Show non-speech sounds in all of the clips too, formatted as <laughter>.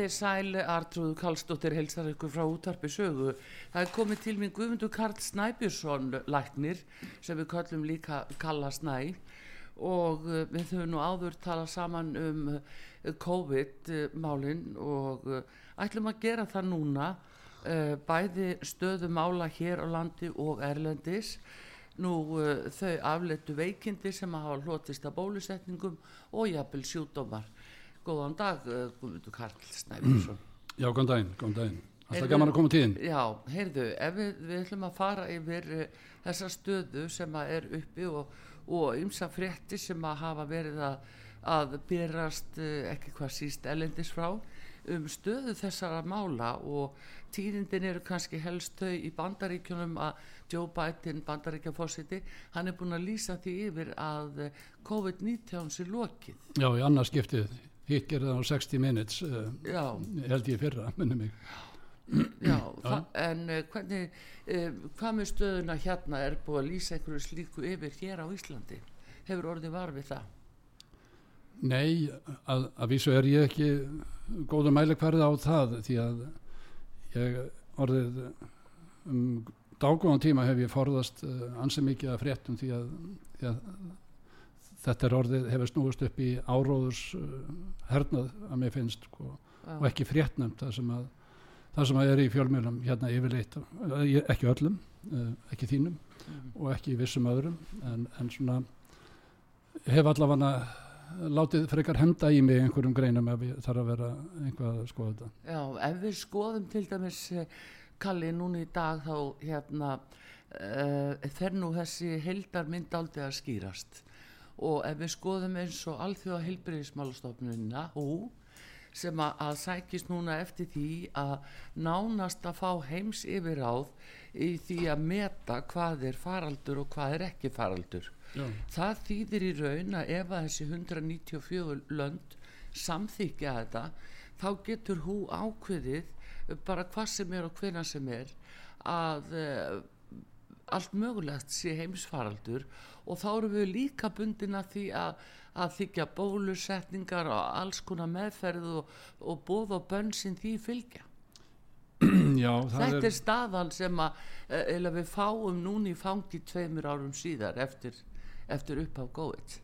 Þér sæl, Artrúðu Kallstóttir helsar ykkur frá útarpi sögu. Það er komið til minn Guðmundur Karl Snæbjörnsson læknir sem við kallum líka Kalla Snæ og uh, við höfum nú áður talað saman um uh, COVID-málinn og uh, ætlum að gera það núna bæði stöðu mála hér á landi og erlendis. Nú þau afletu veikindi sem hafa hlotist að bólusetningum og jafnvel sjúdómar. Góðan dag, uh, Guðmundur Karl Snæbjörnsson. Já, góðan daginn, góðan daginn. Alltaf gaman að koma tíðin. Já, heyrðu, ef við, við ætlum að fara yfir uh, þessa stöðu sem er uppi og, og ymsa frétti sem að hafa verið að, að byrjast uh, ekki hvað síst ellendis frá um stöðu þessara mála og tíðindin eru kannski helst þau í bandaríkjunum að Joe Biden, bandaríkjafósiti, hann er búin að lýsa því yfir að uh, COVID-19 sé lokið. Já, í annars skiptið, hitt gerði það á 60 minutes, Já, held ég fyrra, minni mig. Já, en uh, hvernig, uh, hvað með stöðuna hérna er búið að lýsa einhverju slíku yfir hér á Íslandi? Hefur orðið var við það? Nei, að, að vísu er ég ekki góðu mælikvarði á það því að ég orðið um dágóðan tíma hef ég forðast uh, ansi mikið að fréttum því að, því að þetta er orðið hefur snúist upp í áróðurs uh, hernað að mér finnst sko, og ekki fréttnæmt það sem að það sem að er í fjölmjölum hérna yfirleitt ég- ekki öllum, uh, ekki þínum Mm. og ekki vissum öðrum en, en svona hef allavega látið frekar henda í mig einhverjum greinum ef ég þarf að vera einhvað að skoða þetta. Já, ef við skoðum til dæmis Kalli núna í dag þá hérna uh, fer nú þessi heildarmynd aldrei að skýrast og ef við skoðum eins og alþjóða heilbyrðismálastofnunina hú sem að, sækist núna eftir því að nánast að fá heims yfiráð í því að meta hvað er faraldur og hvað er ekki faraldur. Já. Það þýðir í raun að ef að þessi 194 lönd samþykja þetta þá getur hú ákveðið bara hvað sem er og hvena sem er að uh, allt mögulegt sé heimsfaraldur og þá erum við líka bundin að því að, að þykja bólusetningar og alls konar meðferð og, og bóð og bönn sem því fylgja. <clears throat> Já, Þetta er, er staðan sem að uh, við fáum núni í fangi tveimur árum síðar eftir, eftir upphaf góðið.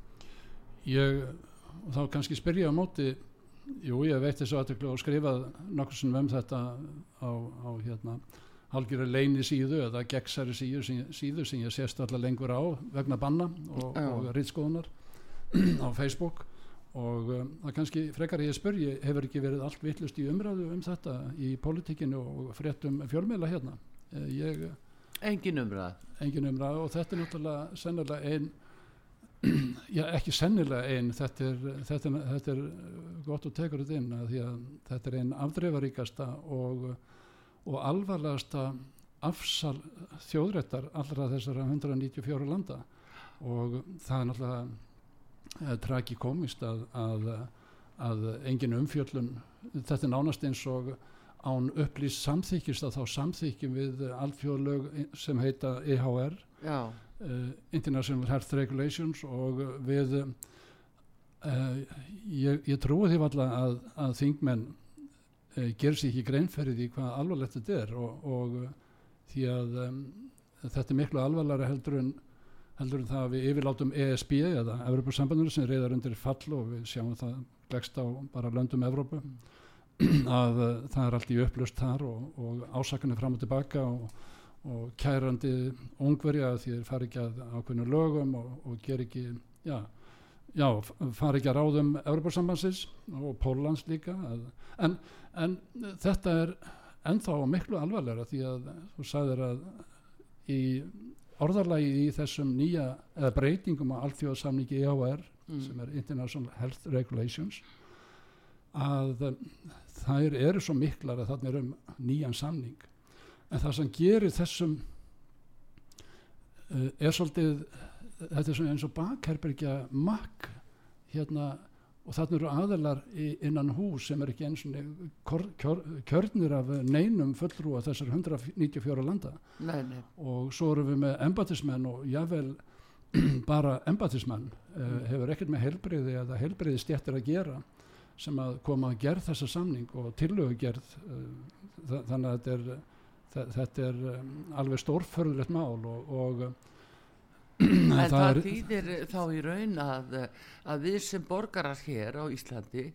ég, þá kannski spyrja á móti, jú, ég veit þessu aðtöklu og skrifað nokkur sem um þetta á, á hérna, halgjörðu leini síðu eða gegnsæri síðu, síðu sem ég sést allar lengur á vegna banna og, og rýtskoðunar <clears throat> á Facebook. Og um, það kannski frekar ég spurji hefur ekki verið allt vittlust í umræðu um þetta í politikinu og fréttum fjölmiðla hérna? Eh, ég, Engin umræð. engin umræðu og þetta er náttúrulega sennilega ein <clears throat> já ekki sennilega ein þetta þetta þetta er gott og tekur þetta inn því að þetta er ein afdreifaríkasta og, og alvarlegasta afsal þjóðrættar allra þessara 194 landa. Og það er náttúrulega eh, tragikomist að, að, að engin umfjöllun þetta er nánast eins og án upplýst samþykist að þá samþykjum við alþjóðlög sem heita E EHR uh, International Health Regulations og við uh, ég, ég trúi því valla að, að þingmenn uh, ger sér ekki greinferði því hvað alvarlegt þetta er og, og uh, því að um, þetta er miklu alvarlega heldur en heldur en það að við yfirlátum ESB eða Evropasambandinu sem reyðar undir fall og við sjáum það glegst á bara löndum Evrópu. <clears throat> Að uh, það er allt í upplust þar og, og ásakanir fram og tilbaka og, og kærandi ungverja því þeir fari ekki að ákveðinu lögum og, og ger ekki já, já, fari ekki að ráðum Evropasambansins og Pólans líka en, en þetta er ennþá miklu alvarlega því að þú sagðir að í orðarlagi í þessum nýja eða breytingum á alþjóðsamningi EHR mm. sem er International Health Regulations að þær eru svo miklar að þarna er um nýjan samning en það sem gerir þessum uh, er svolítið þetta er eins og bakherbergja makk hérna og þarna eru aðelar innan hús sem er ekki eins og kjörnir af neinum fullrúa þessar 194 landa nei, nei. og svo eru við með embatismenn og jável <clears throat> bara embatismenn uh, mm. hefur ekkert með helbriði eða helbriði stjættir að gera sem að koma að gerð þessa samning og tillögu gerð uh, þannig að þetta er, þetta er um, alveg stórförðulegt mál og, og en það, það þýðir þá í raun að, að við sem borgarar hér á Íslandi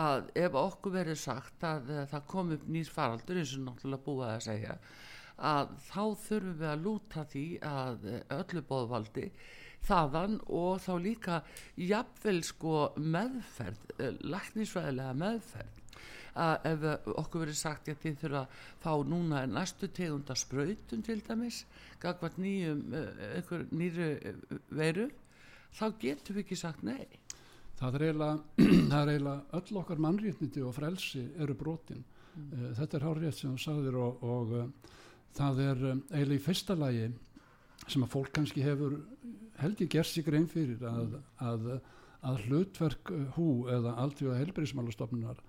að ef okkur verður sagt að það kom upp nýr faraldur eins og náttúrulega búið að segja að þá þurfum við að lúta því að öllu bóðvaldi þaðan og þá líka jafnvel sko meðferð, eh, læknisfræðilega meðferð að ef okkur verið sagt að þið þurfa að fá núna næstu tegunda spröytum til dæmis eh, einhver nýru eh, veru þá getum við ekki sagt nei. Það er eiginlega, <clears throat> er öll okkar mannréttniti og frelsi eru brotin. Mm. þetta er hárið sem þú sagðir og, og uh, það er um, eiginlega í fyrsta lagi sem að fólk kannski hefur held ég gerð sig grein fyrir að, að, að hlutverk uh, hú eða aldrei að helbriðsmálastofnunar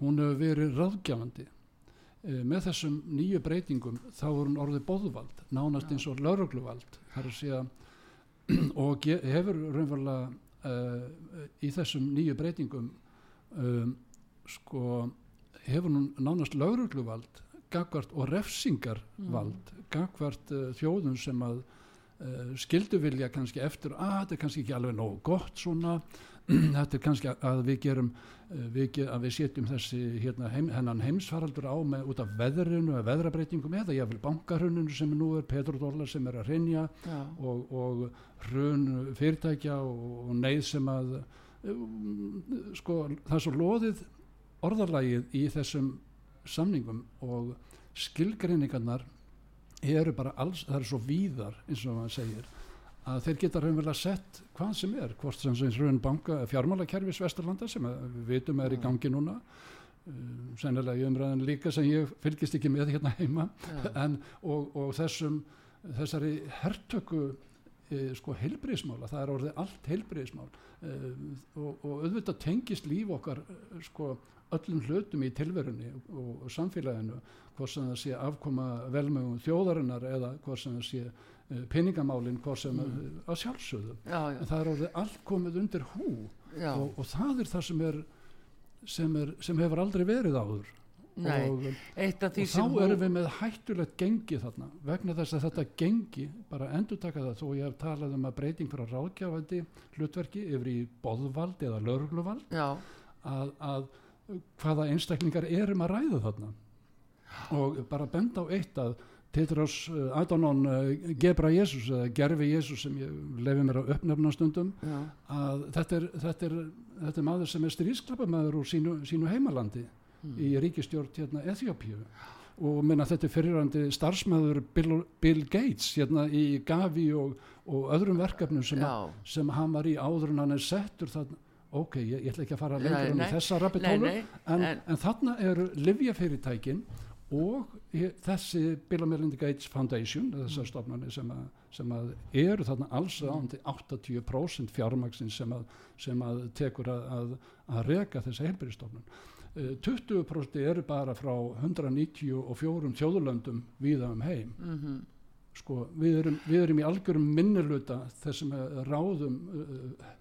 hún hefur verið ráðgjafandi e, með þessum nýju breytingum þá er hún orðið bóðvald nánast eins og laurugluvald <clears throat> og hefur raunverulega e, í þessum nýju breytingum e, sko hefur hún nánast laurugluvald gagvart og refsingarvald mm. gagvart þjóðum sem að Uh, skildu vilja kannski eftir að þetta er kannski ekki alveg nógu gott svona <clears throat> þetta er kannski að við gerum uh, við, að við setjum þessi hérna, heim, hennan heimsfaraldur á með út af veðrinu eða veðrabreitingum eða jáfnvel bankarhuninu sem nú er petrodólar sem er að hreinja og, og hrun fyrirtækja og, og neyð sem að uh, sko það er svo loðið orðarlægið í þessum samningum og skilgreiningarnar eru bara alls, það eru svo víðar eins og maður segir að þeir geta raunverulega sett hvað sem er hvort sem eins raun banka fjármálakerfis Vesturlanda sem við vitum er í gangi núna. Um, sennilega í umræðin líka sem ég fylgist ekki með hérna heima. En, og, og þessum þessari herrtöku e, sko heilbriðismála, það er orðið allt heilbriðismál e, og, og auðvitað tengist líf okkar sko öllum hlutum í tilverunni og, og samfélaginu hvort sem það sé afkoma velmögum þjóðarinnar eða hvort sem það sé peningamálinn hvort sem mm. uh, að sjálfsögðu. Já, já. en það er orðið allt komið undir hú og, og það er það sem er sem, er, sem hefur aldrei verið áður. Nei, og, og þá erum við með hættulegt gengi þarna vegna þess að þetta gengi bara endur taka það þó ég hef talað um að breyting að ráðgjafandi hlutverki yfir í boðvald eða lörgluvald að, að hvaða einstaklingar erum að ræða þarna. Og bara benda á eitt að Tétrós uh, eh, Adonon uh, Gebra Jésús eða Gerfi Jésús sem ég lefi mér á uppnefna stundum Já. að þetta er, þetta, er, þetta er maður sem er strísklapamæður úr sínu, sínu heimalandi mm. í ríkistjórn hérna Eþjópíu og minna þetta er fyrirrandi starfsmæður Bill, Bill Gates hérna í Gavi og, og öðrum verkefnum sem, að, sem hann var í áður en hann er settur þarna. Ok, ég, ég ætla ekki að fara lengur um þessa rapitólu en, en, en þarna eru livjafyrirtækin og þessi Bill and Melinda Gates Foundation þessar stofnarnir sem, sem að eru þarna alls ándi 80% fjármaksin sem að, sem að tekur að, að, að reka þessa helbyrjastofnun 20% eru bara frá 194 þjóðurlöndum viða um heim mm -hmm. sko við erum, við erum í algjörum minniluta þessum ráðum uh,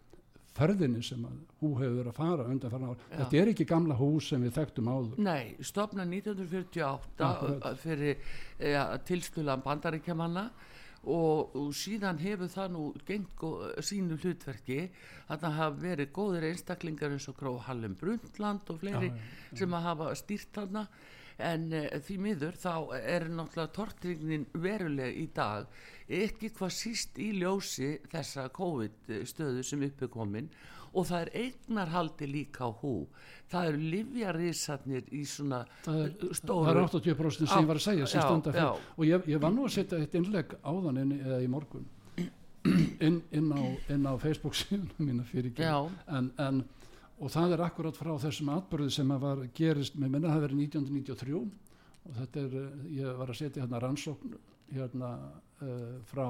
ferðinni sem hú hefur verið að fara undan farin ár. Já. Þetta er ekki gamla hús sem við þekktum áður. Nei, stopna 1948 Akkurat. fyrir ja, tilstulan bandaríkjamanna og, og síðan hefur það nú gengt sínu hlutverki að það hafa verið góðir einstaklingar eins og Gróð Hallum Brundtland og fleiri Já, já, sem að hafa stýrt þarna en uh, því miður þá er náttúrulega tortryggnin veruleg í dag. Ekki hvað síst í ljósi þessa COVID stöðu sem uppi komin. Og það er eignarhaldi líka á hú. Það eru livjarísarnir í svona það er, stóru það er 80% sem ég var að segja Já, og ég, ég var nú að setja eitt innlegg áðan inn, eða í morgun. <clears throat> Inn, inn, á, inn á Facebook síðan mína fyrir ekki en, en, og það er akkurat frá þessum atbyrði sem var gerist með minna það verið 1993 og þetta er, eh, ég var að setja hérna rannsókn hérna uh, frá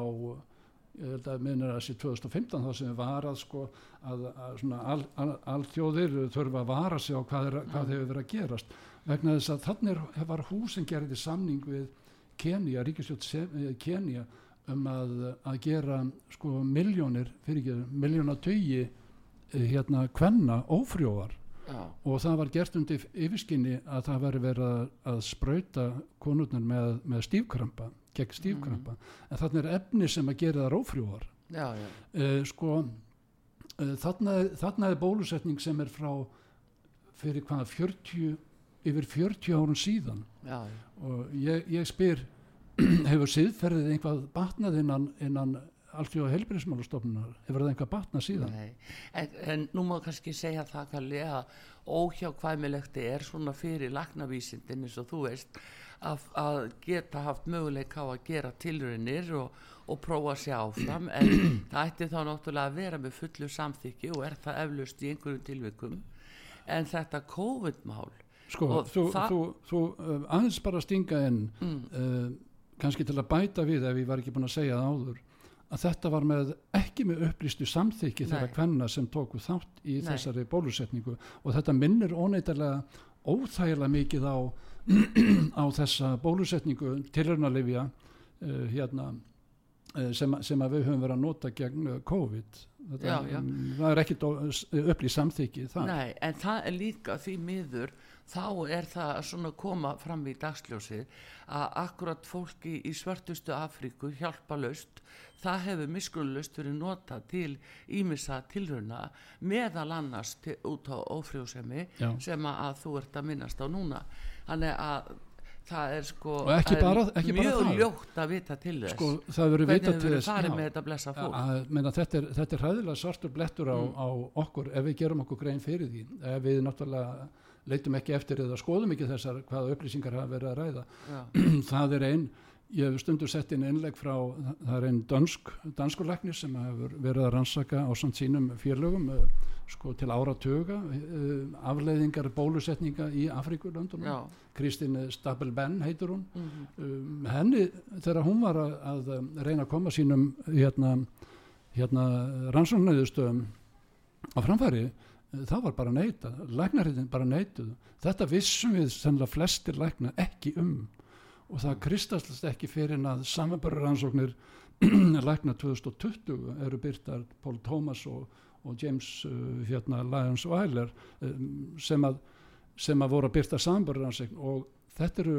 ég held að minnir að þessi 2015 þá sem var að sko að, að svona al, al, alþjóðir þurfa að vara sig á hvað, er, hvað hefur verið að gerast. Vegna þess að þannig var hús sem gerði samning við Kenya, ríkistjótt Kenya um að, að gera sko miljónir, fyrir ekki, miljónatögi hérna kvenna ófrjóar. Já, og það var gert undir yfirskinni að það veri verið að, sprauta konurnar með, með stífkrampa gegn stífkrampa. En þarna er efni sem að gera það já, uh, sko uh, þarna, er- þarna er bólusetning sem er frá fyrir hvaða 40 yfir 40 árun síðan. Já, já. og ég, ég spyr <clears throat> hefur siðferðið einhvað batnað innan, innan alltjóða heilbyrðismálastofnunar hefur það einhvað batnað síðan? En, en nú má kannski segja það Kalli að óhjákvæmilegt er svona fyrir lagnavísindin eins og þú veist að, að geta haft möguleika á að gera tilraunir og, og prófa sjá áfram. En <clears throat> það ætti þá náttúrulega að vera með fullu samþykki og er það eflaust í einhverjum tilvikum. En þetta COVID-mál sko, þú, þú, þú uh, aðeins bara stinga inn mm, uh, kannski til að bæta við ef ég var ekki búin að segja það áður að þetta var með ekki með upplýstu samþykki þeirra Nei. kvenna sem tóku þátt í Nei. þessari bólusetningu og þetta minnir óneitarlega óþægilega mikið á, <clears throat> á þessa bólusetningu tilhörnalifja uh, hérna uh, sem, sem að við höfum verið að nota gegn uh, COVID þetta, Já, já. það er ekkit upplýst samþykki það Nei, en það er líka því miður þá er það svona að koma fram í dagsljósið að akkurat fólki í svörtustu Afríku hjálpalaust, það hefur miskunnlaust verið nota til ímissa tilrauna meðal annars til, út á ófrjósemi Já. sem að, að þú ert að minnast á núna þannig að það er sko Og ekki það er bara- ekki bara mjög það. ljótt að vita til þess sko hvernig verið þess farið já. með þetta blessa fólk að, meina, þetta, er, þetta er hræðilega svartur blettur á, Mm. á okkur ef við gerum okkur grein fyrir því ef við náttúrulega leitum ekki eftir eða skoðum ekki þessar hvaða upplýsingar hafa verið að ræða <clears throat> það er ein ég hef stundu sett inn innleg frá það er einn dansk, danskulegnir sem hefur verið að rannsaka á samt sínum félögum eh, sko til áratuga uh, afleiðingar bólusetninga í Afrikulöndunum Kristín Stabel-Benn heitur hún. Mhm, um, henni þegar hún var að, að um, reyna að koma sínum hérna, hérna rannsóknæðustöðum á framfæri eh, það var bara neita, læknarhitin bara neituð. Þetta vissum við sennilega flestir lækna ekki um og það kristallast ekki fyrir en að samanbæra rannsóknir <clears throat> lækna 2020 eru byrtar Paul Thomas og, og James uh, hérna, Lyons Weiler um, sem að sem að voru að byrta samanbörðaransegn og þetta eru,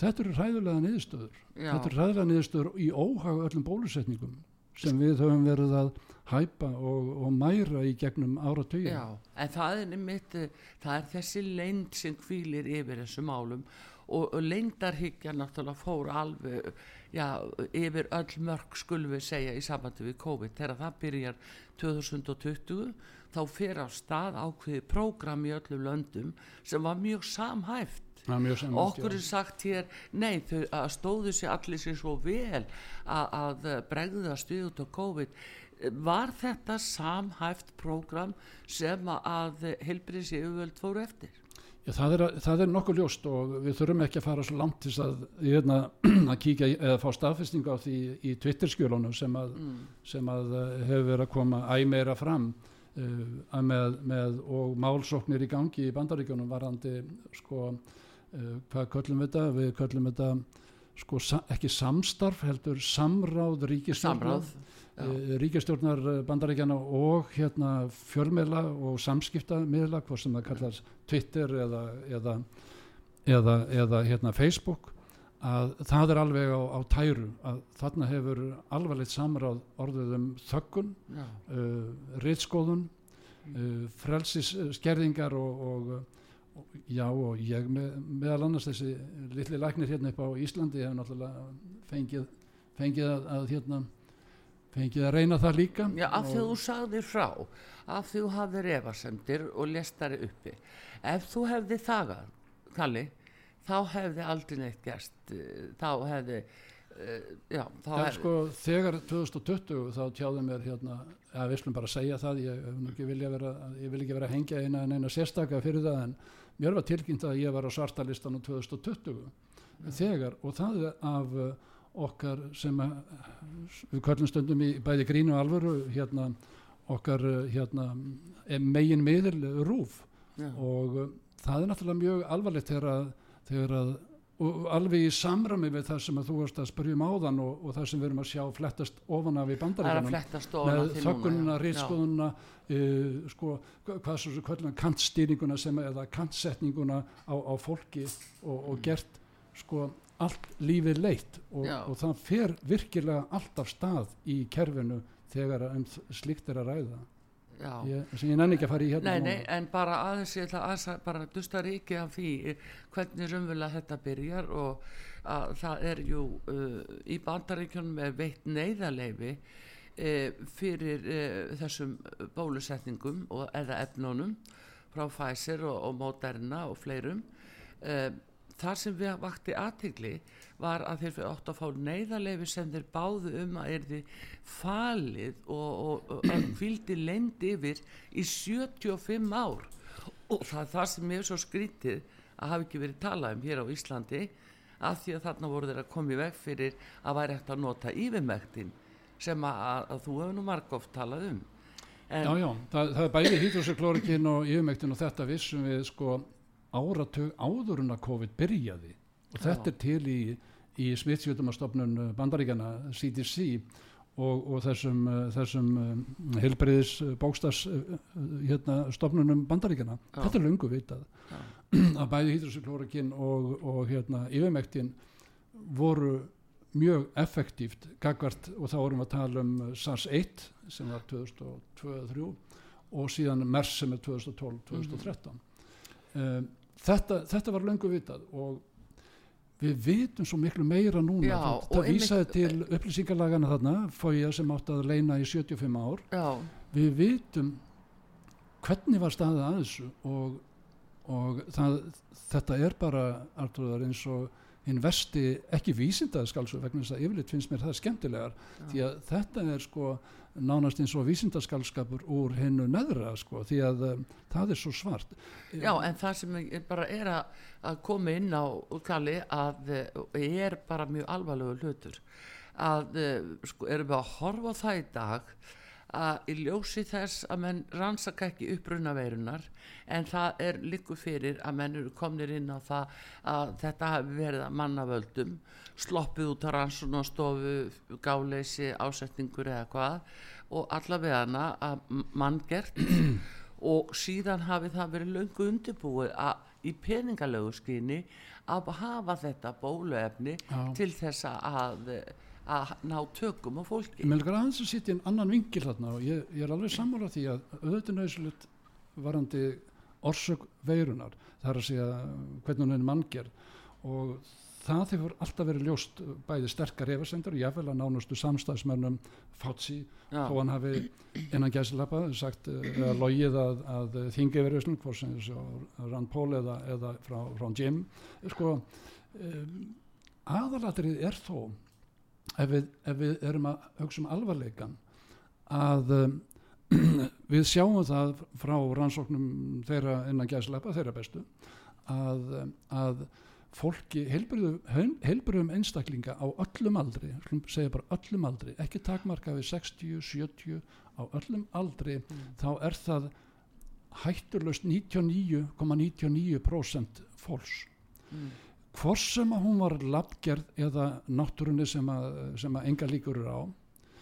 þetta eru ræðulega niðurstöður. Já. þetta eru ræðulega niðurstöður í óhaga öllum bólusetningum sem við höfum verið að hæpa og, og mæra í gegnum áratögin Já, en það er einmitt, eh, það er þessi leynd sem hvílir yfir þessum málum og, og leyndarhyggja náttúrulega fór alveg, já, yfir öll mörg skulum við segja í sambandi við COVID. Þegar það byrjar 2020 þá fer á stað ákveði prógram í öllum löndum sem var mjög samhæft. Samvægt, okkur er sagt hér nei, þau stóðu sér allir sér svo vel að, að bregðast út á COVID. Var þetta samhæft prógram sem að heilbriðs yfirvöld fóru eftir Já, það, er, það er nokkuð ljóst og við þurfum ekki að fara svo langt til þess að, hérna, <clears throat> að kíkja eða fá staðfestingu á því í Twitter-skjölunum sem, að, mm. sem að eh, hefur verið að koma æ meira fram uh, að með, með og málsóknir í gangi í bandaríkjunum varandi sko, uh, hvað köllum við þetta? Við köllum þetta sko, sa, ekki samstarf heldur samráð uh, ríkistjórnar eh, bandaríkjana og hérna fjölmiðla og samskiptamiðla hvað sem það kallast Twitter eða, eða, eða, eða hérna Facebook að það er alveg á, á tæru að þarna hefur alvarleitt samráð orðið um þöggun já, uh, reytskóðun uh, frelsisskerðingar og, og, og já og ég með, meðal annars þessi litli læknir hérna upp á Íslandi hefur náttúrulega fengið, fengið að, að hérna fengið að reyna það líka? Já af því að þú sagðir frá af því þú hafðir efasemdir og lestari uppi. Ef þú hefði þagað Kalli, þá hefði aldrei neitt gerst eh, þá hefði uh, já, hefði sko, þegar 2020 þá tjáði mér hérna að við slum bara segja það ég, vera, ég vil ekki vera að hengja eina en eina sérstaka fyrir það en mér var tilkynnt að ég var á svartalistan á 2020 þegar og það af okkar sem að, við kvöllum stundum í bæði grínu alvöru hérna okkar uh, hérna megin miðil rúf. Já, og uh, það er náttúrulega mjög alvarlegt þegar að, þegar að og alveg í samrami við það sem að þú varst að spyrja um áðan og, og það sem við erum að sjá flettast ofan af í bandaríkanum með já. rýtskoðuna uh, sko, hva- hvað svo sem kvöldum kantstýringuna sem eða kantsetninguna á, á fólki og, og gert sko allt lífið leitt og, og það fer virkilega allt af stað í kerfinu þegar um slíkt er að ræða. Ég, sem ég nenni ekki að fara í hérna Nei, nei, en bara aðeins ég ætla að bara dusta ríki af því eh, hvernig raunverulega þetta byrjar og að það er jú uh, í bandaríkjunum er veitt neyðarleifi uh, fyrir uh, þessum bólusetningum og, eða efnunum frá Pfizer og, og Moderna og fleirum þar sem við vakti aðtegli var að þeir fyrir átt að fá neyðarleifi sem þeir báðu um að er þið falið og, og, og að <clears throat> hvildi lend yfir í 75 ár. Og það er það sem er svo skrítið að hafa ekki verið talað um hér á Íslandi af því að þarna voru þeir að koma í veg fyrir að væri eftir að nota yfirmektin sem að, að, þú hefur nú margóft talað um. En, Já, já, það, það er bæði hýdroseklórikin og yfirmektin og þetta vissum við sko áratug áður en að COVID byrjaði og þetta Já. er til í, í smittsjöldumastofnun bandaríkjana CDC og, og þessum, uh, þessum heilbreyðis bókstars hérna, stofnunum bandaríkjana Já. þetta er lungu vitað Já. <clears throat> að bæði hýdroseklórikin og, og hérna, yfirmektin voru mjög effektíft gagvart og þá vorum við að tala um uh, SARS-1 sem var 2002-2003 og síðan MERS sem er 2012-2013 um, þetta, þetta var löngu vitað og við vitum svo miklu meira núna. Já, það, og það vísaði til upplýsingalagana þarna fója sem átti að leina í 75 ár. Já, við vitum hvernig var staðið að þessu og, og það, þetta er bara Artur, eins og hinn vesti ekki vísindað skalsu vegna þess að yfirleitt finnst mér það skemmtilegar því að þetta er sko nánast eins og vísindaskalskapur úr hinnu neðra sko því að um, það er svo svart. Já, en það sem bara er að, að koma inn á Kalli að eh, er bara mjög alvarlegu hlutur. Að eh, sko, erum við að horfa það í dag að í ljósi þess að menn rannsaka ekki uppruna veirunar en það er líku fyrir að menn eru komnir inn á það að þetta hafi verið að mannavöldum sloppið út á rannsónastofu gáleysi, ásetningur eða hvað og allavega að manngert <clears throat> og síðan hafi það verið löngu undirbúið að í peningalögu skyni að hafa þetta bóluefni Já. til þess að að ná tökum á fólki. Ég meðlega aðeins að sitja inn annan vingil þarna og ég, ég er alveg sammála því að auðvitað nöðsulegt varandi orsök veirunar það er að segja hvernig hún er manngerð. Og það hefur alltaf verið ljóst bæði sterkar efasendur og jáfnvel að nánustu samstæðismönnum Fauci Já. þó hann hafi innan gæslappa sagt eh, eða logið að, að þingi verið svona hvort sem þessu Rand Paul eða, eða frá, frá Jim. Sko um, aðalatrið er þó ef við, ef við erum að hugsa um alvarleikan að um, <clears throat> við sjáum það frá rannsóknum þeirra innan gæslepa, þeirra bestu að, um, að fólki, heilbröðum, einstaklinga á öllum aldri segja bara öllum aldri, ekki takmarka við 60, 70 á öllum aldri þá er það hætturlaust 99,99% fólks Mm. Hvort sem að hún var labgerð eða náttúrunni sem að, sem að enga líkur eru á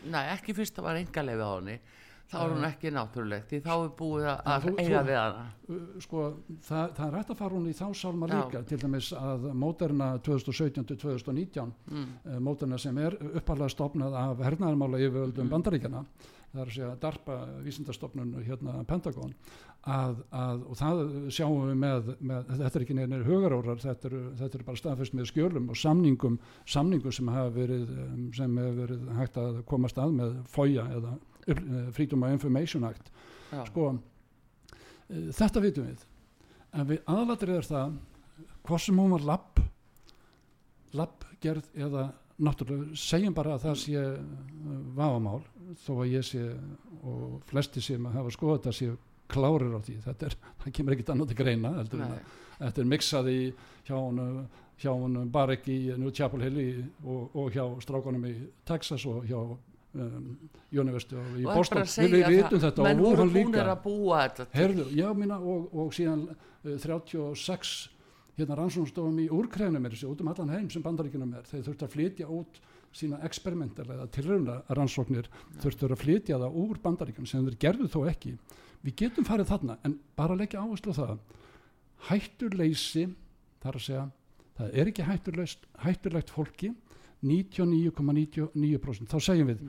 Nei, ekki fyrst það var engaleifi á henni þá er hún ekki náttúruleg því þá er búið að þú- eiga þú- við hana Uh, sko, það, það er rætt að fara hún í þá sálma líka til dæmis að móterna 2017-2019 mm. uh, móterna sem er uppalega stopnað af hernaðarmála yfirvöldum Mm. bandaríkjana það er að segja DARPA vísindastofnun hérna Pentagon að, að, og það sjáum við með, með þetta er ekki neina hugarórar þetta eru, þetta eru bara staðfest með skjölum og samningum, samningum sem hafa verið um, sem hefur verið hægt að komast að með FOIA eða uh, Freedom of Information Act. Já, sko uh, þetta vitum við. En við aðalatrið er það hvort sem hún var lapp lappgerð eða náttúrulega segjum bara að það sé uh, vafamál þó að ég sé og flesti sem hafa skoðað þetta séu klárir á því. Þetta er, <laughs> það kemur ekkit annað til greina þetta er mixað í hjá hún hjá hún bara ekki í New Chapel Hill í, og, og hjá strákunum í Texas og hjá um, University er bara Boston. við, vitum þetta og voru búinir líka. Herðu, já mína og, og síðan uh, 36 hérna rannsóknstofum í úrkrænum er þessi út um allan heim sem bandaríkjunum er. Þeir þurftu að flytja út sína eksperimentar eða tilrauna rannsóknir þurftu að flytja það úr bandaríkjunum sem þeir gerðu þó ekki. Við getum farið þarna en bara leggja áherslu á það. Hætturleysi þar að segja það er ekki hætturlegt fólki 99,99% þá segjum við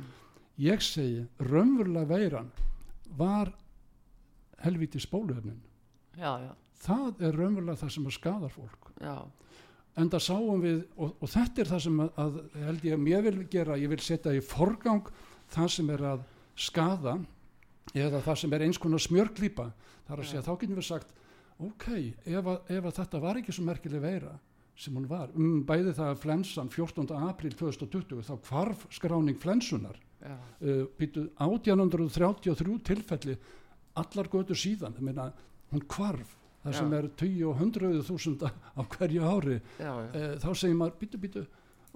ég segi raunverulega veiran var helviti já, það er raunverulega það sem að skadar fólk. Já, en það sáum við og, og þetta er það sem að, að held ég að mér vil gera ég vil setja í forgang það sem er að skada eða það sem er eins konar smjörklípa. Þar að segja þá getum við sagt ok, ef að, ef að þetta var ekki svo merkileg veira sem hún var um, bæði það að flensan 14. april 2020 þá hvarf skráning flensunar já, uh, býtu 1833 tilfelli allar götur síðan. Ég meina, hún hvarf það Já. sem er 20 og 100 þúsunda á hverju ári já, já. uh, þá segir maður býtu býtu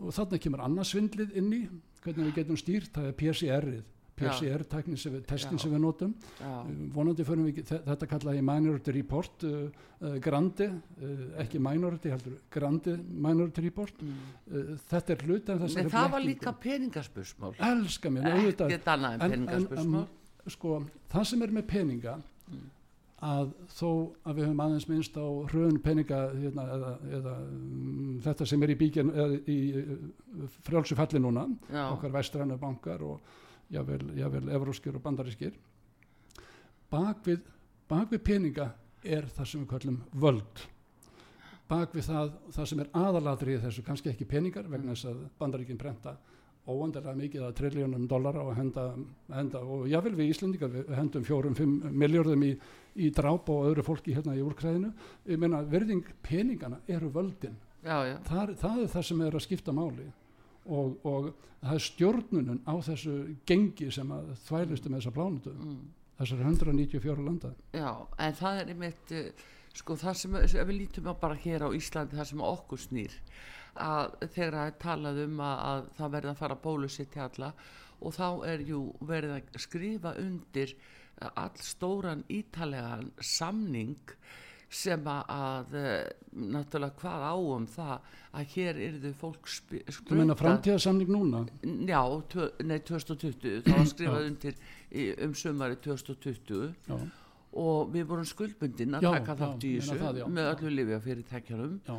og þarna kemur annað svindlið inn í hvernig við getum stýrt, það er PCR-ið PCR-tæknin sem við, testin sem við notum. Uh, vonandi förum við, þe- þetta kallaði minority report uh, uh, grandi, uh, ekki minority heldur, grandi minority report Mm. þetta er Nei, þessari það var blekkingu. líka peningaspursmál elska mér, ekkert annað en En- en- peningaspursmál sko, það sem er með peninga að þó að við höfum aðeins minnst á hröðun peninga hérna, eða, eða um, þetta sem er í bíkjan í uh, frjálsu falli núna já, okkar vestrænu bankar og jável, evróskir og bandarískir. Bakvið, bakvið peninga er það sem við kallum völd. Bakvið það, það sem er aðalatri í þessu, kannski ekki peningar vegna þess að bandaríkin prenta óandarlega mikið að triljónum dollara og henda, henda og jável við Íslendingar við hendum fjórum, fimm miljörðum í, í dráp og öðru fólki hérna í úrkræðinu. Ég meina verðing peningana eru völdin. Já, já, það, það er það sem er að skipta máli. Og, og það er stjórnunum á þessu gengi sem að þvælistu með þessa plánutu mm. þessar 194 landa. Já en það er einmitt uh, sko það sem, ef við lítum á bara hér á Íslandi það sem okkur snýr að þegar það er talað um að, að það verði að fara bólusitt alla og þá er jú verið að skrifa undir all stóran ítalegan samning sem að, að uh, náttúrulega hvað á um það að hér yrðu fólk sp- þú sprautað- framtíðarsamning núna? Já, nei 2020 þá var <clears throat> skrifað undir í, um sumari 2020 já, og við vorum skuldbundin að Já, taka þátt í þessu með öllu lifja fyrirtækjarum já,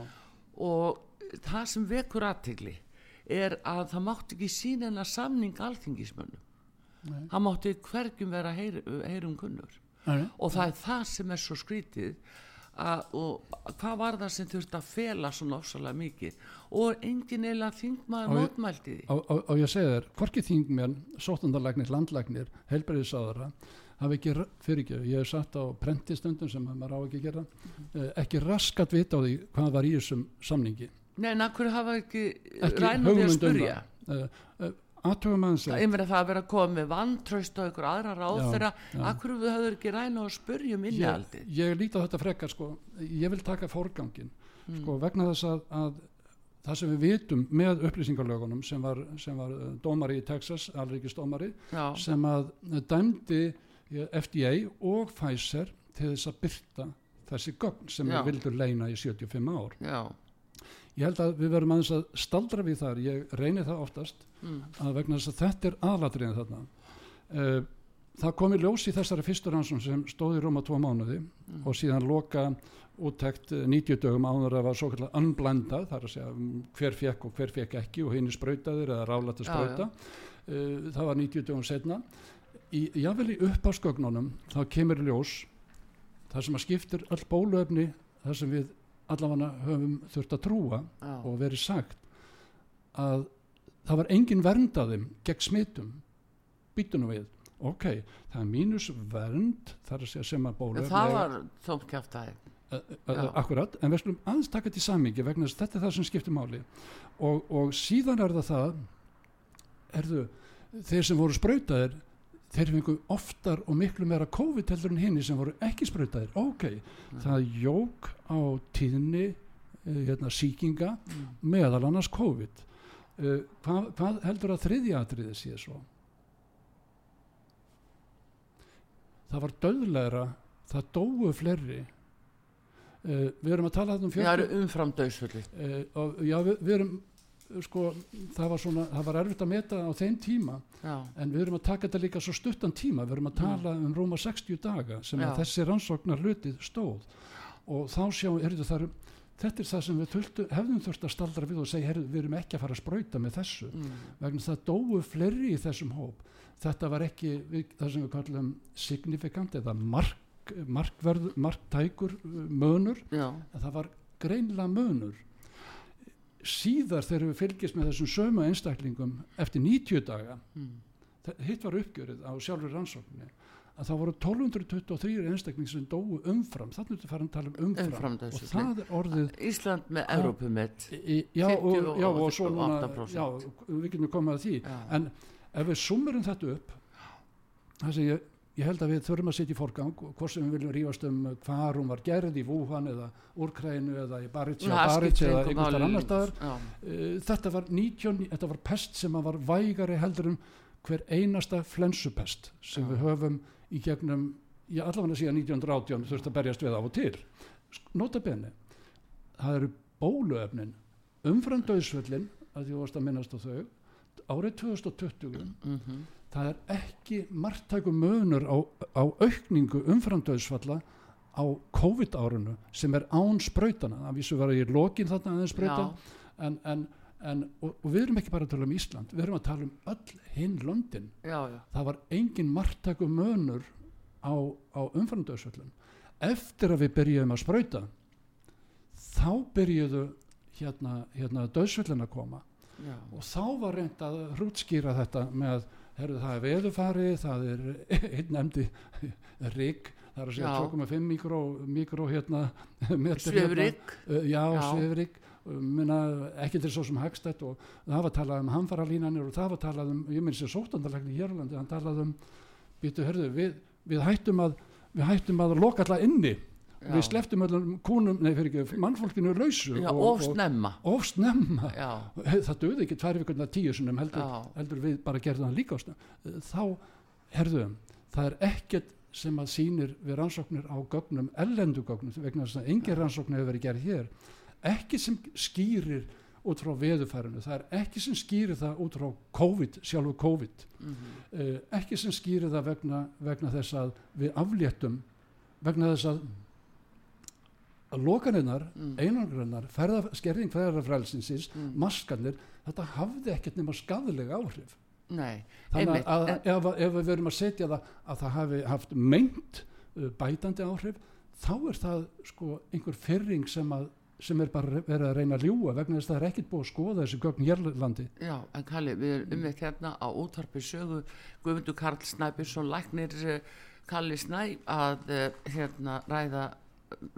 og það sem vekur aðtegli er að það mátti ekki sína hennar samning alþingismönnum. Nei. það mátti hvergjum vera heyr, heyrum kunnur. Nei. og það er það sem er svo skrítið að, og hvað var það sem þurfti að fela svona ofsalega mikið? Og engin eila þingmaður mótmælti því. á, á, á ég að segja þér hvorki þingmenn, sóttandarlagnir, landlagnir heilbæriðsáðara hafa ekki, ra- fyrirgefðu, ég hef satt á prentistundum sem maður á ekki að gera eh, ekki raskat vita á því hvað var í þessum samningi Nei, en akkur hafa ekki, Ekki ræna því að spurja aðtöfum aðeins er mér að það að vera að með vantraust á ykkur aðra ráð þeirra akkur við höfum ekki ræna og spurja um ég, innihaldi ég líti á þetta frekar sko, ég vil taka forgangin Mm. sko, vegna þess að, að það sem við vitum með upplýsingarlögunum sem var, sem var uh, dómari í Texas, alríkisdómari Já, sem að dæmdi eh, FDA og Pfizer til þess að byrta þessi gögn sem Já. við vildum leina í 75 ár. já, Ég held að við verum aðeins að staldra við þar, ég reynir það oftast mm, að vegna þess að þetta er aðlatriðin þarna. Uh, það kom í ljós í þessari fyrstur hansson sem stóði í Róma tvo mánuði Mm. og síðan loka úttekt eh, 90 dögum áður að var svo kallar unblendað, þar að segja um, hver fekk og hver fekk ekki og hinn er sprautaðir eða rálætt að sprauta. Uh, það var 90 dögum setna í, jável í uppásgögnunum þá kemur í ljós það sem að skiptir öll bóluefni það sem við allavega höfum þurft að trúa já, og verið sagt að það var engin vernd að þeim gegn smitum. Býtunum við. Ok, það er mínus vernd þar að segja sem að bóluefni það var uh, Já. akkurat, en við slum aðeins taka til samingi vegna þess að þetta er það sem skiptir máli. Og, og síðan er það það erðu, þeir sem voru sprautaðir þeir fengu oftar og miklu meira COVID heldur en hinni sem voru ekki sprautaðir ok, það jók á tíðni uh, hérna, síkinga Mm. meðal annars COVID. Uh, hvað, hvað heldur að þriðja atriði sé svo? Það var döðlegra það dóu fleiri. Uh, við erum að tala um það eru umfram döðsvöldi já við, við erum sko það var svona það var erfitt að meta á þeim tíma já, en við erum að taka þetta líka svo stuttan tíma. Við erum að tala um rúma 60 daga sem Já. að þessi rannsóknar hlutið stóð. Og þá sjáum heyrðu, það er, þetta er það sem við þurftu, hefðum þurft að staldra við og segja heyrðu, við erum ekki að fara að sprauta með þessu. Mm. vegna það dóu fleiri í þessum hóp. Þetta var ekki það sem við kallum signifikant eða mark, markverð, marktækur uh, mönur, já, það var greinlega mönur síðar þegar við fylgjast með þessum sömu einstaklingum eftir 90 daga mm. hitt var uppgjörið á sjálfur rannsókninni að það voru 1223 einstakling sem dóu umfram, þannig að við farum að tala um umfram, Umfram og það er orðið Ísland með Evrópumett í, já, og, 50 og og svo núna 8%. já, við getum komað að því Já. en ef við summurum þetta upp það sem ég, ég held að við þurfum að setja í forgang hvort sem við viljum rífast um hvar hún var gerð í Wuhan eða Úrkrænu eða í Barits eða máli. annar staðar. Uh, þetta var 90, þetta var pest sem var vægari heldur um hver einasta flensupest sem Já. við höfum í gegnum, já allavega síðan 1918 þurft að berjast við af og til Sk- nota bene það eru bóluefnin umfram döðsvöllin að því þú varst að minnast á þau árið 2020 Mm það er ekki margtækum munur á, á aukningu umfram döðsvalla á COVID árunu sem er án sprautana, það vísu var ég lokin þarna aðeins sprauta. En, en, en, og, og við erum ekki bara að tala um Ísland við erum að tala um öll hinn London já, já, það var engin margtæku mönur á, á umframdöðsvöllum eftir að við byrjuðum að sprauta þá byrjuðu hérna, hérna döðsvöllin að koma. Já. og þá var reynd að hrútskýra þetta með, herru það er veðufari það er <laughs> einn nefndi rigg, það er að segja Já. 2,5 mikró, mikró hérna <laughs> metr hérna. Uh, já, Já. Svifrik minna, ekki til svo sem hagstætt og það var talað um hamfaralínanir og það var talað um, ég minn sér sóttandalegni í Hjörlandi, hann talað um býtu, hörðu, við, við hættum að við hættum að loka alla inni. Við sleftum öllum kúnum, nei fyrir ekki mannfólkinu lausu Já, og, of snemma. og, of snemma. Já, <laughs> það döði ekki tvær vikurna tíu sinum heldur, heldur við bara gerðum það líka á snemma. Þá, herðu það er ekkert sem að sýnir við rannsóknir á gögnum, ellendu gögnum vegna þess að engin rannsóknir hefur verið gerð hér. Ekki sem skýrir út frá veðufærinu, það er ekki sem skýrir það út frá COVID, sjálfu COVID. Mhm, uh, ekki sem skýrir það vegna, vegna þess að við afléttum vegna þess að að lokaninnar, Mm. einangrannar ferða, skerðing ferðarfrælsinsins Mm. maskanir, þetta hafði ekkert nema skadalega áhrif nei þannig að, að ef, ef við verum að setja það að það hafi haft meint uh, bætandi áhrif þá er það sko einhver fyrring sem, að, sem er bara verið að reyna að ljúa vegna þess að það er ekkert búið að skoða þessi gögn hérlandi Já, en Kalli, við erum um þetta hérna á útvarpi sögu Guðmundur Karl Snæbjörnsson læknir uh, Kalli Snæ að uh, hérna ræða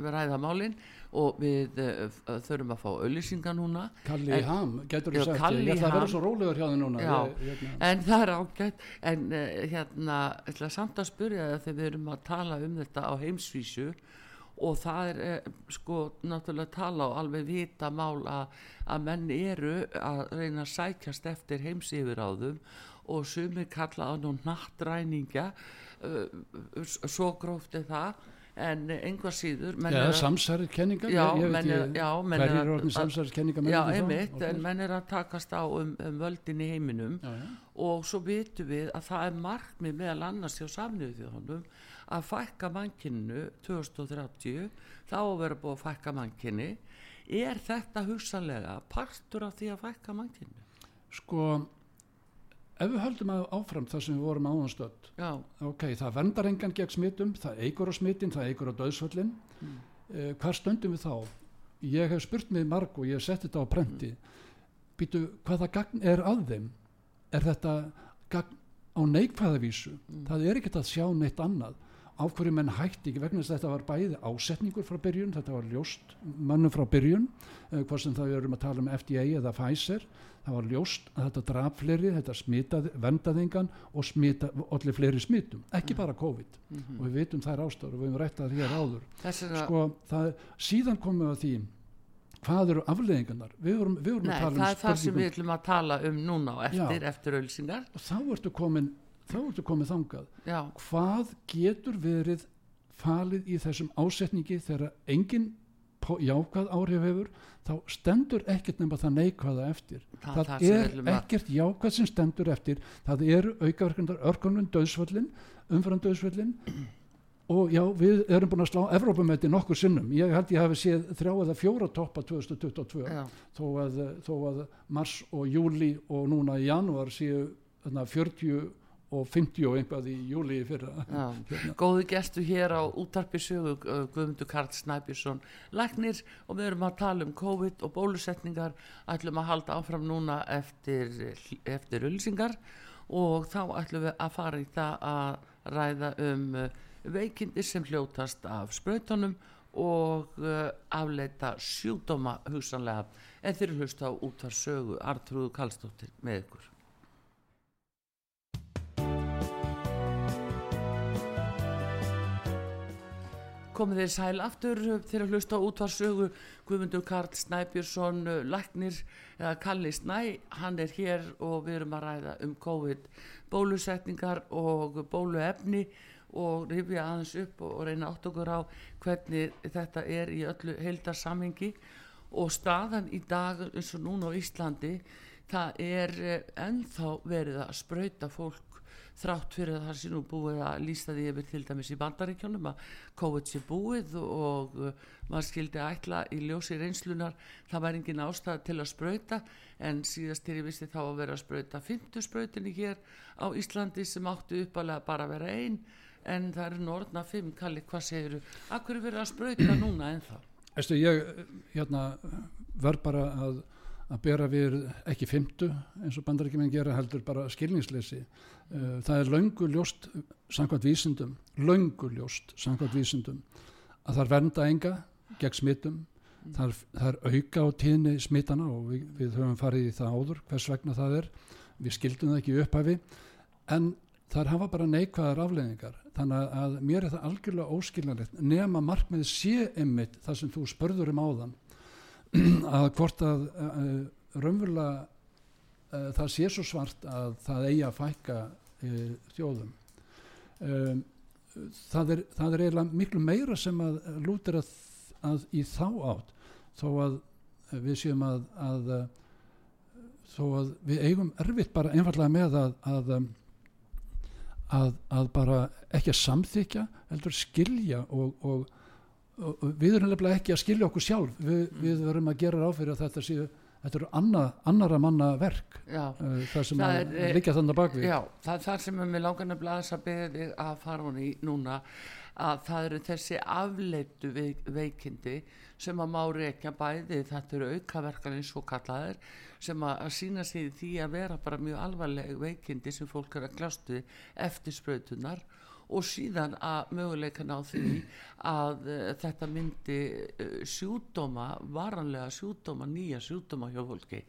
ræða málin og við uh, þurfum að fá auðlýsinga núna Kalli En- Ham, getur þú sagt Kalli ég ætla að vera svo rólegur hjá þið núna Já. ég, hérna, en það er ágætt en uh, hérna, ég ætla samt að spyrja það þegar við erum að tala um þetta á heimsvísu og það er uh, sko náttúrulega tala og alveg vita mál að, að menn eru að reyna að sækjast eftir heimsífiráðum og sumir kalla á nú nattræninga uh, svo gróft er það en einhvað síður Já, samsærið kenningar já, ég, ég menn já, menn hverjir er orðin samsærið kenningar já, einmitt, en menn er að takast á um, um völdin í heiminum já, já. og svo vitum við að það er markmið meðal annars hjá samniðu þjóðunum að fækka mannkynnu 2030 þá vera búið að fækka mannkinni er þetta hugsanlega partur af því að fækka mannkynnu? sko ef við höldum að áfram það sem við vorum áhanstöld ok, það vendar engan gegn smittum það eigur á smittin, það eigur á döðsvöllin mm. uh, hvar stöndum við þá? Ég hef spurt mig marg og ég hef sett þetta á prenti. Mm. býtu, hvaða gagn er að þeim? Er þetta gagn á neikvæðavísu það er ekkert að sjá neitt annað af hverju menn hætti ekki vegna þess að þetta var bæði ásetningur frá byrjun, þetta var ljóst mannum frá byrjun, uh, hvað sem það við erum að tala um FDA eða Pfizer það var ljóst að þetta draf fleiri þetta smitaði, vendaðingan og smita, allir fleiri smitum, ekki bara COVID. Og við vitum þær ástöður og við höfum rættað hér áður. Sko, það, síðan komum við að því hvað eru afleðingarnar við vorum, við vorum Nei, að tala það um er það sem við ætlum að tala um núna og eftir, Já. eftir ölsingar og þá ertu komin þá ertu komin þangað. Já, hvað getur verið falið í þessum ásetningi þegar engin po- jákvæð áhrif hefur þá stendur ekkert nema það neikvæða eftir. Það- það, það er ekkert jákvæð sem stendur eftir. Það eru aukaverkundar örkunum döðsvöllin umfram döðsvöllin og já, við erum búin að slá Evrópumæti nokkur sinnum, ég held ég hafi séð þrjá eða fjóra toppa 2022 já, þó að, þó að mars og júli og núna í janúar séu þarna, 40 og 50 og einhvað í júli fyrra. Hérna. Góðu gestu hér á útarpi sögu uh, Guðmundur Karl Snæbjörnsson Læknir og við erum að tala um COVID og bólusetningar. Ætlum að halda áfram núna eftir, eftir ölsingar og þá ætlum við að fara í það að ræða um uh, veikindi sem hljótast af sprautunum og uh, afleita sjúdóma hugsanlega. En þeir eru hlust á útvar sögu Artrúðu Kallstóttir með ykkur komið þeir sæl aftur þegar hlusta á útvarsögu. Guðmundur Karl Snæbjörnsson uh, Læknir eða Kalli Snæ hann er hér og við erum að ræða um COVID bólusetningar og bóluefni og rifja aðeins upp og, reyna átt okkur á hvernig þetta er í öllu heildarsamhengi. Og staðan í dag eins og núna á Íslandi það er eh, ennþá verið að sprauta fólk þrátt fyrir að það sé nú búið að lýsta því yfir til dæmis í bandaríkjónum að COVID sé búið og uh, maður skildi ætla í ljósi reynslunar það var engin ástæða til að sprauta en síðast til ég vissi þá að vera að sprauta 50 sprautinni hér á Íslandi sem áttu uppalega bara að vera einn en það eru norðna 5 kalli hvað segiru, akkur er verið að sprauta núna ennþá? Æstu, ég hérna, verð bara að, að bera við ekki fymtu eins og bandarækjumenn gera heldur bara skilningsleysi. Uh, það er löngu ljóst samkvæmt vísindum löngu ljóst samkvæmt vísindum að það er vernda enga gegn smittum það er, það er auka á tíðni smittana og við, við höfum farið í það áður hvers vegna það er. Við skildum það ekki í upphafi en það hafa bara neikvæðar afleðingar þannig að mér er það algjörlega óskiljanlegt nema markmið sé einmitt það sem þú spörður um áðan <clears throat> að hvort að uh, raunverulega uh, það sé svo svart að það eigi að fækka uh, þjóðum. Um, það, er, það er eiginlega miklu meira sem að lútir að, að í þá átt þó að við séum að, að þó að við eigum erfitt bara einfallega með að að, að, bara ekki að samþykja heldur skilja og, og við erum nefnilega ekki að skilja okkur sjálf. Við, við verum að gera ráð fyrir að þetta séu þetta eru anna, annara manna verk Já, uh, það sem Það að er, eh, liggja þannig bakvið Já, það er það sem er með langan að blæðis að beða þig að fara hún í núna að það eru þessi afleitu veik, veikindi sem að má reykja bæði þetta eru aukaverkanir svo kallaðir sem að, að sína sig því að vera bara mjög alvarleg veikindi sem fólk er að kljástu eftir sprautunar og síðan að möguleikan á því að uh, þetta myndi uh, sjúdóma, varanlega sjúdóma, nýja sjúdóma hjá fólki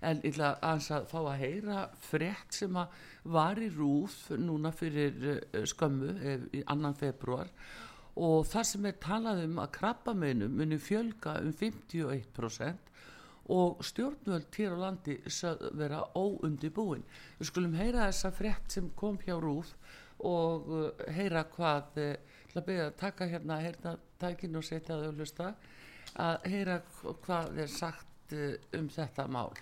en ég ætla að fá að heyra frétt sem að var í rúf núna fyrir uh, skömmu eh, annan februar og það sem er talað um að krabbameinum muni fjölga um 51% og stjórnvöld hér á landi vera óundibúin. Við skulum heyra þessa frétt sem kom hjá rúf og uh, heyra hvað uh, ætla að byrja að taka hérna hérna tækin og setja það og hlusta að heyra hvað er sagt uh, um þetta mál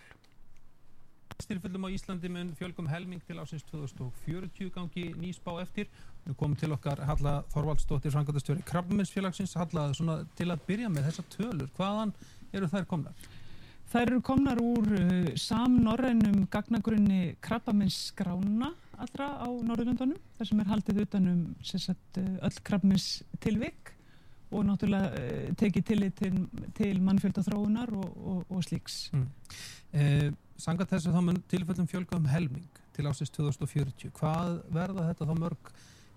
Styrföllum á Íslandi mun fjölgum helming til ásins 2040 gangi nýspá eftir. Við komum til okkar Halla Þorvaldsdóttir, frangatastjóri Krabbaminsfélagsins. Halla, svona, til að byrja með þessa tölur, hvaðan eru þær komnar? Þær eru komnar úr uh, samnorrænum gagnagrunni krabbaminsskrána allra á Norðurlandunum, þar sem er haldið utanum sagt, uh, öll krabbaminstilvik og náttúrulega uh, tekið tillit til, til mannfjöldathróunar og, og, og slíks. Mm. Eh, Sangat þessu þá mun tilfellum fjölga um helming til ásins 2040. Hvað verða þetta þá mörg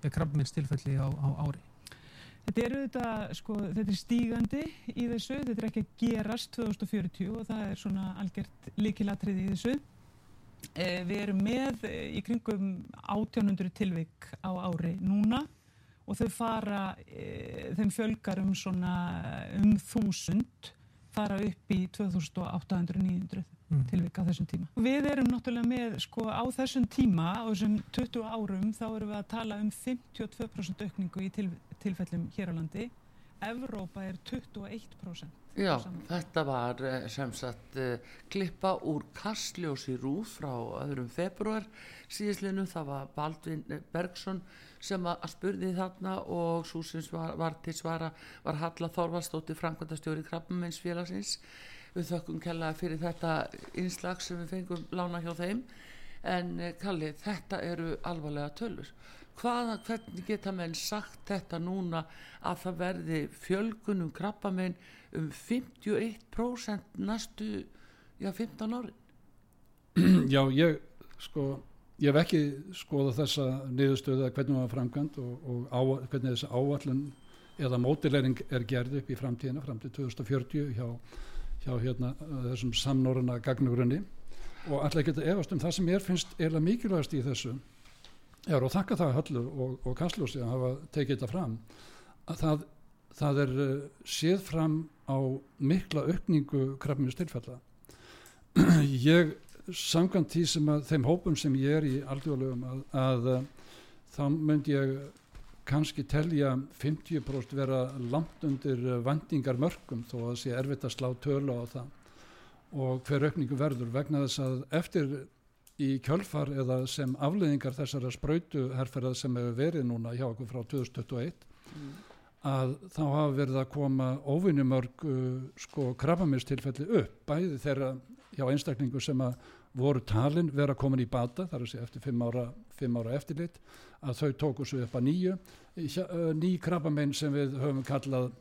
krabbamins tilfelli á, á ári? Þetta er, þetta, sko, þetta er stígandi í þessu, þetta er ekki að gerast 2040 og það er svona algjört líkilatrið í þessu. Eh, við erum með eh, í kringum 1800 tilvik á ári núna og þau fara, eh, þeim fjölgar um svona um þúsund, fara upp í 2800-900 mm. tilvik á þessum tíma. Við erum náttúrulega með, sko, á þessum tíma, á þessum 20 árum, þá erum við að tala um 52% aukningu í til, tilfellum hér á landi. Evrópa er 21%. Já, þetta var eh, sem sagt uh, klippa úr Kastljósi Rúf frá öðrum februar síðisleinu, það var Baldvin Bergson sem að spurði þarna og svo sem var, var til svara var Halla Þorvaldstóttir Frankværtastjóri Krabbamennsfélagsins við þökkum kellaði fyrir þetta innslag sem við fengum lána hjá þeim. En eh, Kalli, þetta eru alvarlega tölur hvaða, hvernig geta menn sagt þetta núna að það verði fjölgunum krabbamenn um 51% næstu já, 15 árin? Já, ég sko ég hef ekki skoða þessa niðurstöðu að hvernig það var framkvæmt og, og á, hvernig þessi áallun eða mótilegring er gerð upp í framtíðina fram til 2040 hjá hjá hérna, þessum samnoruna gagnugrunni og alltaf geta efast um það sem ég finnst eiginlega mikilvægast í þessu er og þakka það höllu og, og kastlósi að hafa tekið þetta fram að það, það er uh, séð fram á mikla aukningu krafminu stilfella <clears throat> ég samkvæmt því sem að þeim hópum sem ég er í aldjóðlegum að, að, að þá myndi ég kannski telja 50% vera langt undir eh, vendingar mörgum þó að það sé erfitt að slá tölu á það og hver aukningu verður vegna þess að eftir í kjölfar eða sem afleðingar þessara spröytuherferðar sem hefur verið núna hjá okkur frá 2021 mm. að þá hafa verið að koma óvinnumörg uh, sko krabbamistilfelli upp bæði þeirra hjá einstaklingu sem að voru talin vera komin í bata þar að segja eftir fimm ára, fimm ára eftirlit að þau tóku svo upp að nýju ný krabbamenn sem við höfum kallað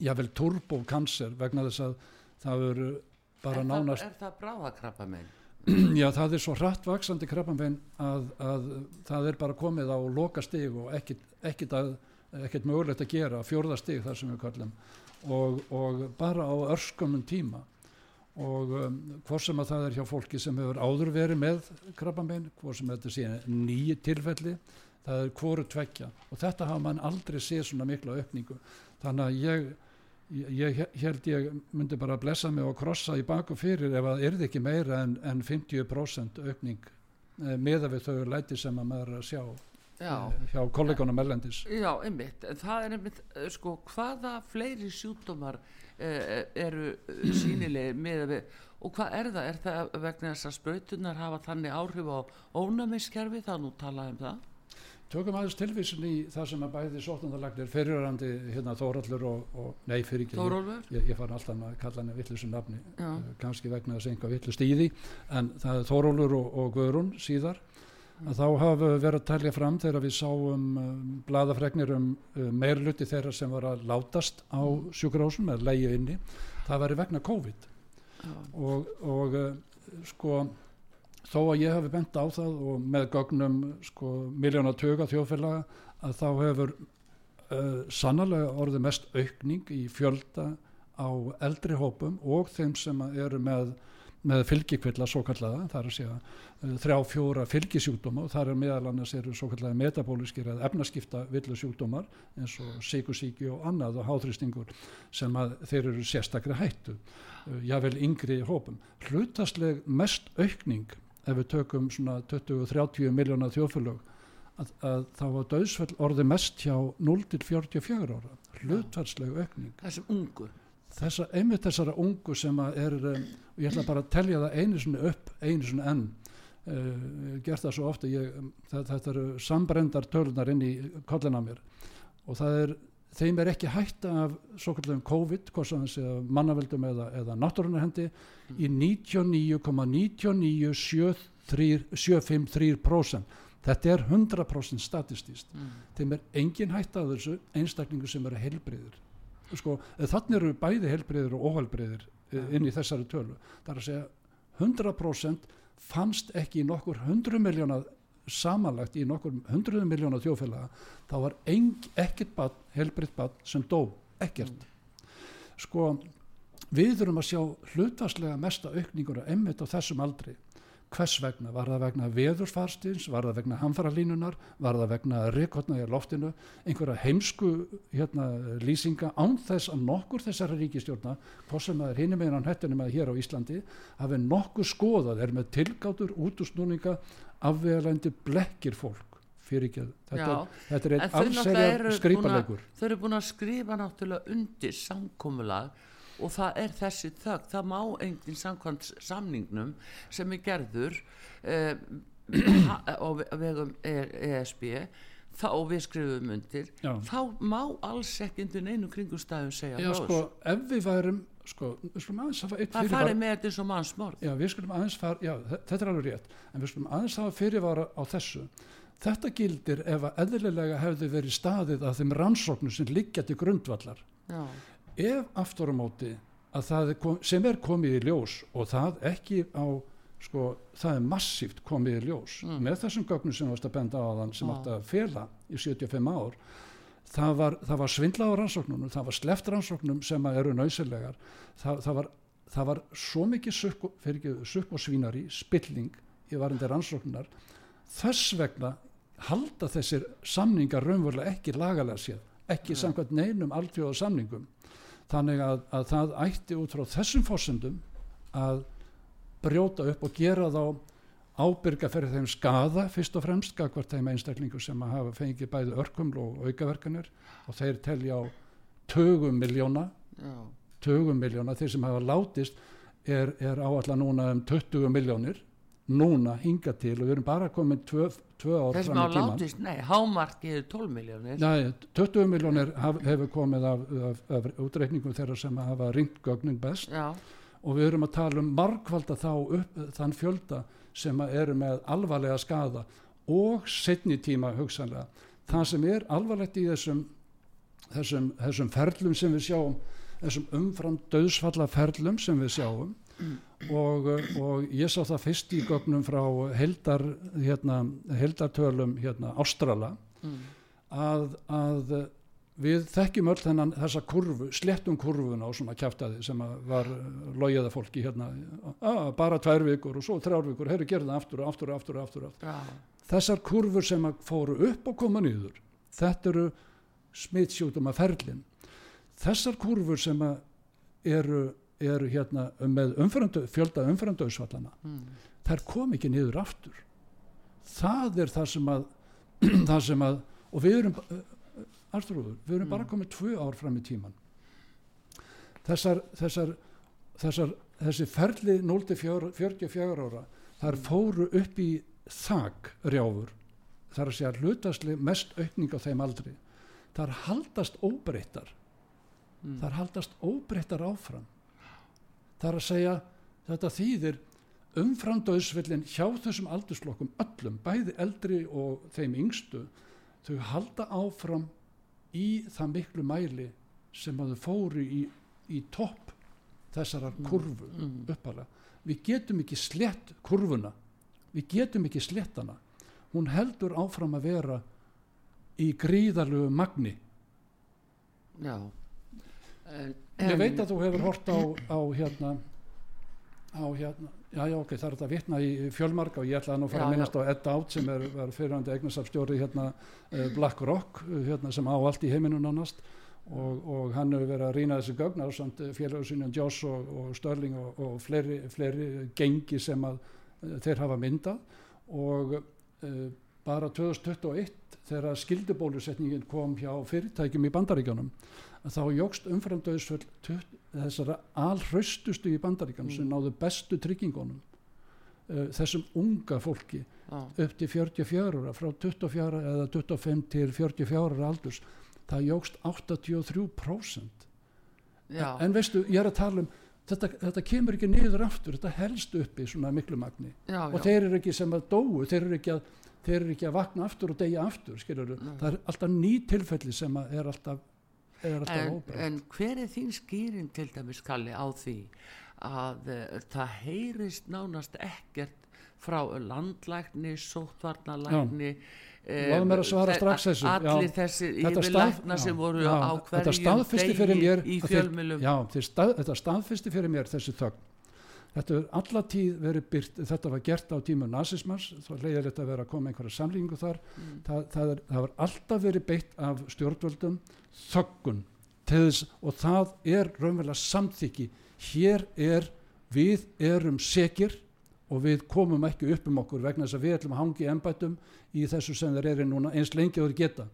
jável turbokancer vegna þess að það eru bara er nánast það, Er það bráðakrabbamenn? <clears throat> Já það er svo hratt vaksandi krabbamenn að, að það er bara komið á loka stig og ekkit, ekkit, að, ekkit mögulegt að gera fjórða stig þar sem við kallum og, og bara á örskumum tíma. Og um, hvort sem að það er hjá fólki sem hefur áður verið með krabbamein, hvort sem þetta sé nýji tilfelli, það er hvoru tvekja og þetta hafa mann aldrei séð svona mikla aukningu. Þannig að ég, ég, held ég myndi bara að blessa mig og krossa í baku fyrir ef það erði ekki meira en, en 50% aukning eh, meða við þau læti sem að maður að sjá Já. Eh, hjá kollegunum ellendis Já, einmitt, það er einmitt eh, sko, hvaða fleiri sjúkdómar Eh, eru sínileg með að við og hvað er það? Er það vegna þess að spröytunar hafa þannig áhrif á ónæmiskerfi það nú talaðum það? Tökum aðeins tilvísin í það sem að bæði sótnandalagnir fyrirarandi hérna Þóraldur og, og nei fyrir ekki Þórólfur? Ég, ég far alltaf að kalla henni vittlusum nafni uh, kannski vegna þess að einhvað vittlust í því en það er Þórólfur og, og Guðrún síðar að þá hafa verið að talja fram þegar við sáum um, bladafregnir um um meirluti þeirra sem var að látast á mm. sjúkurásum eða leiði inni, það væri vegna COVID oh. og, og uh, sko þó að ég hafi bent á það og með gögnum sko miljónatöga þjóðfélaga að þá hefur uh, sannlega orðið mest aukning í fjölda á eldri hópum og þeim sem eru með með fylgikvilla svo kallaða, það er að segja uh, þrjá fjóra fylgisjúkdóma og þar er meðal annars eru svo kallaða metabóliskir eða efnaskipta villusjúkdómar eins og síkusíki og annað og háþristingur sem að þeir eru sérstaklega hættu, uh, jável yngri hópum. Hlutastleg mest aukning ef við tökum svona 20-30 miljónar þjóðfélög að, að þá var döðsfell orði mest hjá 0 til 44 ára hlutvarslega aukning. Þessum ungu. Þessa, einmitt þessara ungu sem er um, ég ætla bara að telja það einu sinni upp einu sinni enn. Uh, gert það svo ofta ég, það, þetta eru sambrendar tölunar inn í kollina mér. Og það er þeim er ekki hætta af svo kallum COVID, mannaveldum eða, eða náttúrunahendi mm. í 99,9973% þetta er 100% statistíst mm. þeim er engin hætta af þessu einstaklingu sem eru heilbriðir sko, þannig eru bæði heilbriðir og óheilbriðir mm. inn í þessari tölu það er að segja 100% fannst ekki nokkur 100 miljóna samanlagt í nokkur 100 miljóna þjófélaga þá var ekkert bann, heilbriðt bann sem dó, ekkert. Mm. sko við þurfum að sjá hlutvarslega mesta aukningur að emmitt á þessum aldri. Hvers vegna, var það vegna veðurfarstins, var það vegna hamfaralínunar, var það vegna rekotna í loftinu, einhverja heimsku hérna, lýsinga án þess að nokkur þessara ríkistjórna, það er hinum meðan hættunum að hér á Íslandi, hafi nokkur skoðað, er með tilgátur útúsnúninga, afvegalandi blekkir fólk fyrir ekki þetta, þetta er einn afserjar skripalegur. Þau eru búin að skrifa náttúrulega undir samkómulag og það er þessi þögg, það má enginn samkvæmt samningnum sem er gerður eh, <clears throat> á vegum ESB e þá við skrifum undir Já. þá má alls ekki undir einu kringumstæðum segja Já, sko, ef við værum sko, við skulum aðeins hafa eitt fyrirvara það farið með þetta eins og mannsmorð. Já, við skulum aðeins fara, já, þetta er alveg rétt en við skulum aðeins hafa fyrirvara á þessu. Þetta gildir ef að eðlilega hefði verið staðið að þeim rannsóknum sem liggja til grundvallar. Já. Ef aftur á móti að það er kom, sem er komið í ljós og það ekki á sko, það er massíft komið í ljós mm. með þessum gögnum sem varst að benda á þann sem átt að fela í 75 ár það var, það var svindla á rannsóknunum það var sleft rannsóknum sem eru nöysilegar það, það, var, það var svo mikið sukk, og svínari spilling í varandi rannsóknunar þess vegna halda þessir samningar raunverulega ekki lagalega séð ekki samkvæmt neinum alþjóða samningum þannig að, að það ætti út frá þessum fórsendum að brjóta upp og gera þá ábyrga fyrir þeim skada fyrst og fremst gagvart þeim einstaklingu sem að hafa fengið bæði örkuml og aukaverkanir. Og þeir telja á tögum miljóna tögum miljóna, þeir sem hafa látist er, er áallega núna um 20 miljónir núna hinga til. Og við erum bara tvö, tvö ár fram í tíman látist, Nei, hámarkið er 12 miljónir Nei, 20 miljónir haf, hefur komið af, af, af útreikningum þeirra sem hafa ringt gögnin best. Já. og við erum að tala um markvalda þá upp, þann fjölda sem eru með alvarlega skada og setni tíma hugsanlega það sem er alvarlegt í þessum þessum, þessum ferlum sem við sjáum þessum umfram döðsfalla ferlum sem við sjáum og, og ég sá það fyrst í gögnum frá heldar, hérna, heldartölum hérna, Ástrala mm. að, að við þekkjum öll þennan þessa kurvu, slettum kurvuna og svona kæftæði sem var logiða fólki hérna, að, bara tvær vikur og svo þrjár vikur, herru gerða aftur og aftur og aftur, aftur, aftur. Ja. þessar kurvur sem fóru upp og koma nýður þetta eru smittsjútum að ferlin þessar kurvur sem eru eru hérna með umfrandu, fjölda umfrandauðsvallana mm. þær kom ekki niður aftur það er það sem að <clears throat> það sem að og við erum Arþrúður, við erum mm. bara komið tvö ár fram í tíman þessar, þessar, þessar þessi ferli 0-44 ára þar mm. fóru upp í þag rjáfur þar að segja hlutastli mest aukning á þeim aldri þar haldast óbreyttar mm. þar haldast óbreyttar áfram þar að segja þetta þýðir umfram döðsvillin hjá þessum aldurslokkum öllum, bæði eldri og þeim yngstu, þau halda áfram í það miklu mæli sem að þau fóru í, í topp þessarar mm, kurvu mm. uppalega. Við getum ekki slett kurvuna, við getum ekki slettana, hún heldur áfram að vera í gríðarlegu magni. Já, en ég veit að þú hefur hort á, á hérna á hérna, já já ok, það er þetta að vitna í fjölmarka og ég ætlaði nú að fara að minnast á Ed Out sem er, er fyrirhandi eignasafstjóri hérna eh, Black Rock hérna sem á allt í heiminu nánast. Og, og hann hefur verið að rýna þessi gögn á samt félagsynjan Joss og, og Störling og, og fleiri, fleiri gengi sem að uh, þeir hafa myndað. Og uh, bara 2021 þegar skildubólusetningin kom hjá fyrirtækjum í bandaríkjónum þá jógst umframdauðsföll þessara alhraustustu í bandaríkjónum mm. sem náðu bestu tryggingunum uh, þessum unga fólki Já. upp til 44 frá 24 eða 25 til 44 aldurs það jógst 83% Já. en veistu, ég er að tala um þetta, þetta kemur ekki niður aftur þetta helst upp í svona miklu magni já, og já. þeir eru ekki sem að dóu þeir eru ekki að, eru ekki að vakna aftur og deyja aftur það er alltaf ný tilfelli sem að er alltaf en, en hver er þín skýrin til dæmis Kalli á því að uh, það heyrist nánast ekkert frá landlækni, sóttvarnalækni já. allir þessi yfirlækna sem voru já, á hverjum þetta staðfesti fyrir mér þessi þögn þetta er alla tíð verið byrt þetta var gert á tímu nazismans þá leiðir þetta að vera að koma einhverja samlíkingu þar. Mm. það, það, er, það var alltaf verið beitt af stjórnvöldum þöggun þess og það er raunverulega samþykki. Hér er við erum sekir og við komum ekki upp um okkur vegna þess að við ætlum að hangi embættum í þessu sem þeir eru núna eins lengi og þeir geta.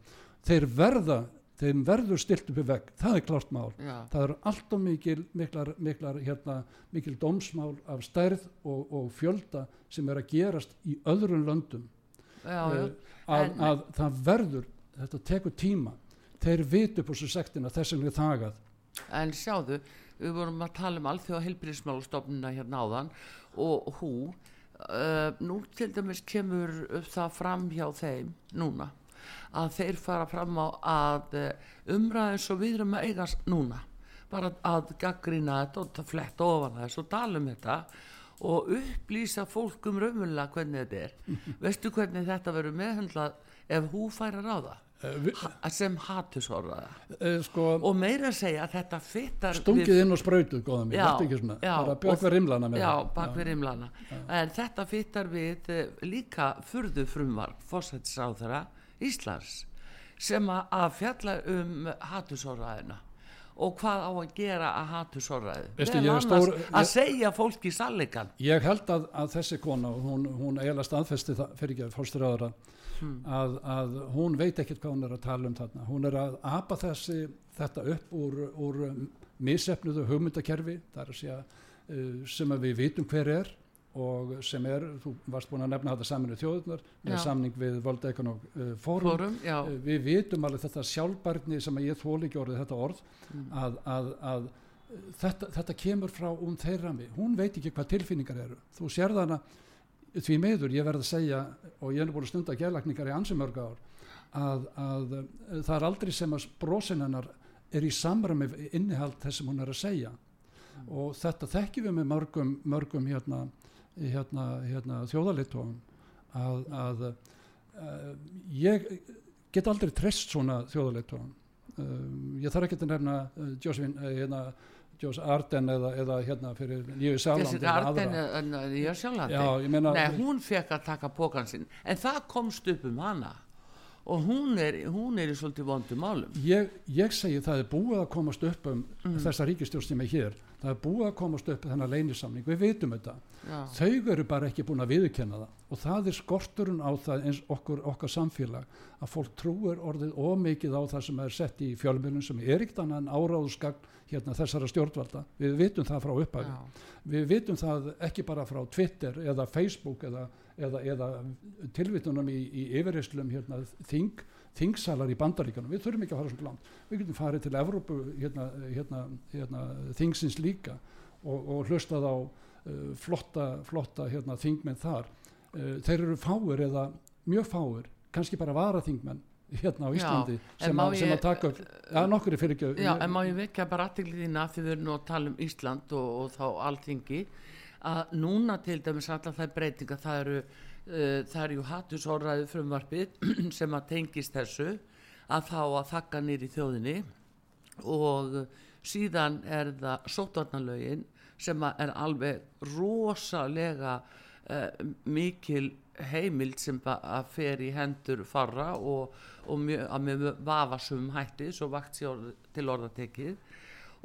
Þeir verða, þeim verður stilt upp í vegg. Það er klárt mál. Já, það eru alltaf mikil, miklar, miklar hérna, mikil dómsmál af stærð og, og fjölda sem er að gerast í öðrum löndum. Já. Eh, að, En- að það verður þetta tekur tíma. Þeir vitu på svo sektina þess vegna er þagað. En sjáðu, við vorum að tala um alþjóða heilbyrðismálastofnuna hérna áðan og hú, uh, nú til dæmis kemur það fram hjá þeim núna að þeir fara fram á að uh, umræðin svo við erum að eiga s- núna, bara að gaggrina þetta og ta- fletta ofan þess og tala um þetta og upplýsa fólk um raunverulega hvernig þetta er. <laughs> Veistu hvernig þetta verður meðhendlað ef hú færa ráða? Eh, Ha- sem hatusorðaða Eh, sko, og meira að segja að þetta fittar stungið inn og sprautuð góða mér, bara björk við rimlana já, bak við rimlana. En þetta fittar við eh, líka furðu frumvarp fórsættisáðara Íslands sem að- fjalla um hatusóraðina og hvað á að gera að er stór- að segja fólki sannleikan ég held að, að þessi kona hún, hún eiginlega staðfesti það fyrir ekki að fórsturaðara Hmm. að, að hún veit ekkert hvað hún er að tala um þarna. Hún er að apa þessi þetta upp úr, úr misefnuðu hugmyndakerfi það er að segja uh, sem að við vitum hver er og sem er, þú varst búin að nefna þetta saminu þjóðunar með samning við World Economic uh, Forum. Fórum, já, Eh, við vitum alveg þetta sjálfbærni sem að ég þóli ekki orðið þetta orð Mm. að, að, að eh, þetta, þetta kemur frá um þeirra mig. Hún veit ekki hvað tilfinningar eru. Þú sérð hana því meður ég verð að segja og ég er búin að stunda gæðlagningar í ansi mörg ár að, að það er aldrei sem að brosin hennar er í samræmi innihald þess sem hún er að segja. Og þetta þekkjum við með mörgum, mörgum hérna, hérna, hérna þjóðalitofum að, að uh, ég get aldrei treyst svona þjóðalitofum um, ég þarf ekki að nefna uh, Josephine, hérna, Jose Arden eða, eða hérna fyrir Nýju Sáland Jessica Arden meina Nei, hún fekk að taka pókan sinn en það komst upp um hana. Og hún er, hún er í svolítið vondum málum. Ég, ég segi það er búið að komast upp um Mm. þessa ríkistjórn sem er hér það er búið að komast upp þennan leynisamning. Við vitum þetta. Já, þau eru bara ekki búin að viðurkenna það. Og það er skorturinn á það eins okkur, okkar samfélag að fólk trúir orðið ómikið á það sem er sett í fjölmjölun sem er ekkert annað en áráðskagn hérna þessara stjórnvalda. Við vitum það frá upphæfi við vitum það ekki bara frá Twitter eða Facebook eða, eða, eða tilvitunum í, í yfirreyslum hérna, þing, þingsalar í bandaríkanum við þurfum ekki að fara svona langt. Við getum farið til Evrópu hérna, hérna, hérna, þingsins líka og, og hlustað á uh, flotta, flotta hérna, þingmenn þar. Uh, þeir eru fáir eða mjög fáir kannski bara varaþingmenn hérna á Já, Íslandi en sem, að, sem ég- að taka upp já, nokkur er fyrir ekki já, en má ég vekja bara aðteglið þína því við erum nú að tala um Ísland og, og þá alþingi að núna til dæmis allar þær breytinga það eru það eru ju hattusorraði frumvarpið <clears throat> sem að tengist þessu að þá að þakka nýri þjóðinni. Og síðan er það sótvarnalögin sem er alveg rosalega uh, mikil heimild sem að fer í hendur farra og, og mjö, að með vafasum hætti svo vakt sér til orðatekið.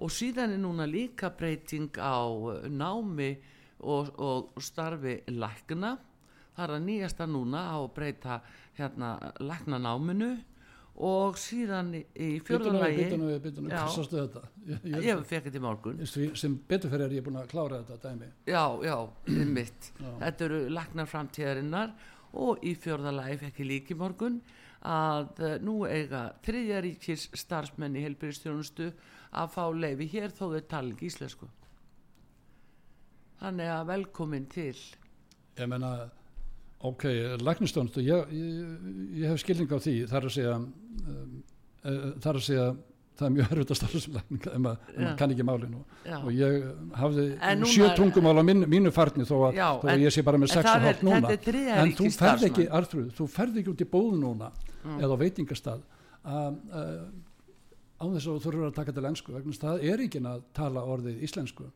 Og síðan er núna líka breyting á eh, námi og, og starfi lækna það er að nýjasta núna á að breyta hérna læknanáminu og síðan í- fjörðanlægi ég, fekk þetta í morgun. Sem betur fyrir er ég búin að klára þetta dæmi. Já, já, mitt Já. þetta eru læknar framtíðarinnar og í fjörðanlægi fekk ég líki morgun að eh, nú eiga þriðja ríkis starfsmenn í helbyrðistjónustu að fá leifi hér þó þau tala ekki íslensku. Þannig að velkomin til. Ég menna ok, læknistjónustu ég, ég, ég hef skilning á því þar að segja um, þar að segja það er mjög erfitt að starfa sem lækning ef maður kann ekki málinu já. og ég hafði En sjö tungumál á mínu, mínu farni þó að, Já, þó að en- ég sé bara með en sex það og er- hálft núna þetta þriðja en þú ferð ekki. Artrúð, þú ferð ekki út í bóð núna Mm. eða á veitingastað að uh, á þess að þú þurfur að taka til ennsku vegna það er ekki að tala orðið íslensku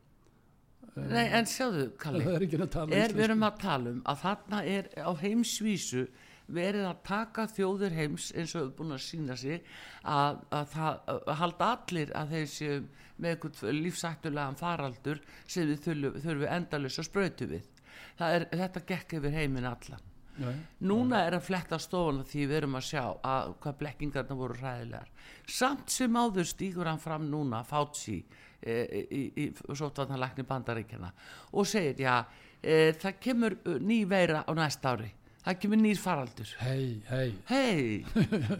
Nei, en sjáðu, Kalli. Er er, við erum að tala um að þarna er á heimsvísu verið að taka þjóður heims eins og búin að sína sig að, að það að halda allir að þeir séu með einhvern lífsættulegan faraldur sem við þurfum, endalus að sprautu við. Er, þetta gekk yfir heiminn allan. Já, Núna er að fletta stofan því við erum að sjá að hvað blekkingarna voru ræðilegar. Samt sem áður stígur hann fram núna, e, í, í, í sótvarnarlækni bandaríkjana og segir, já, e, það kemur ný veira á næsta ári. Það kemur nýr faraldur. hei, hei Hei,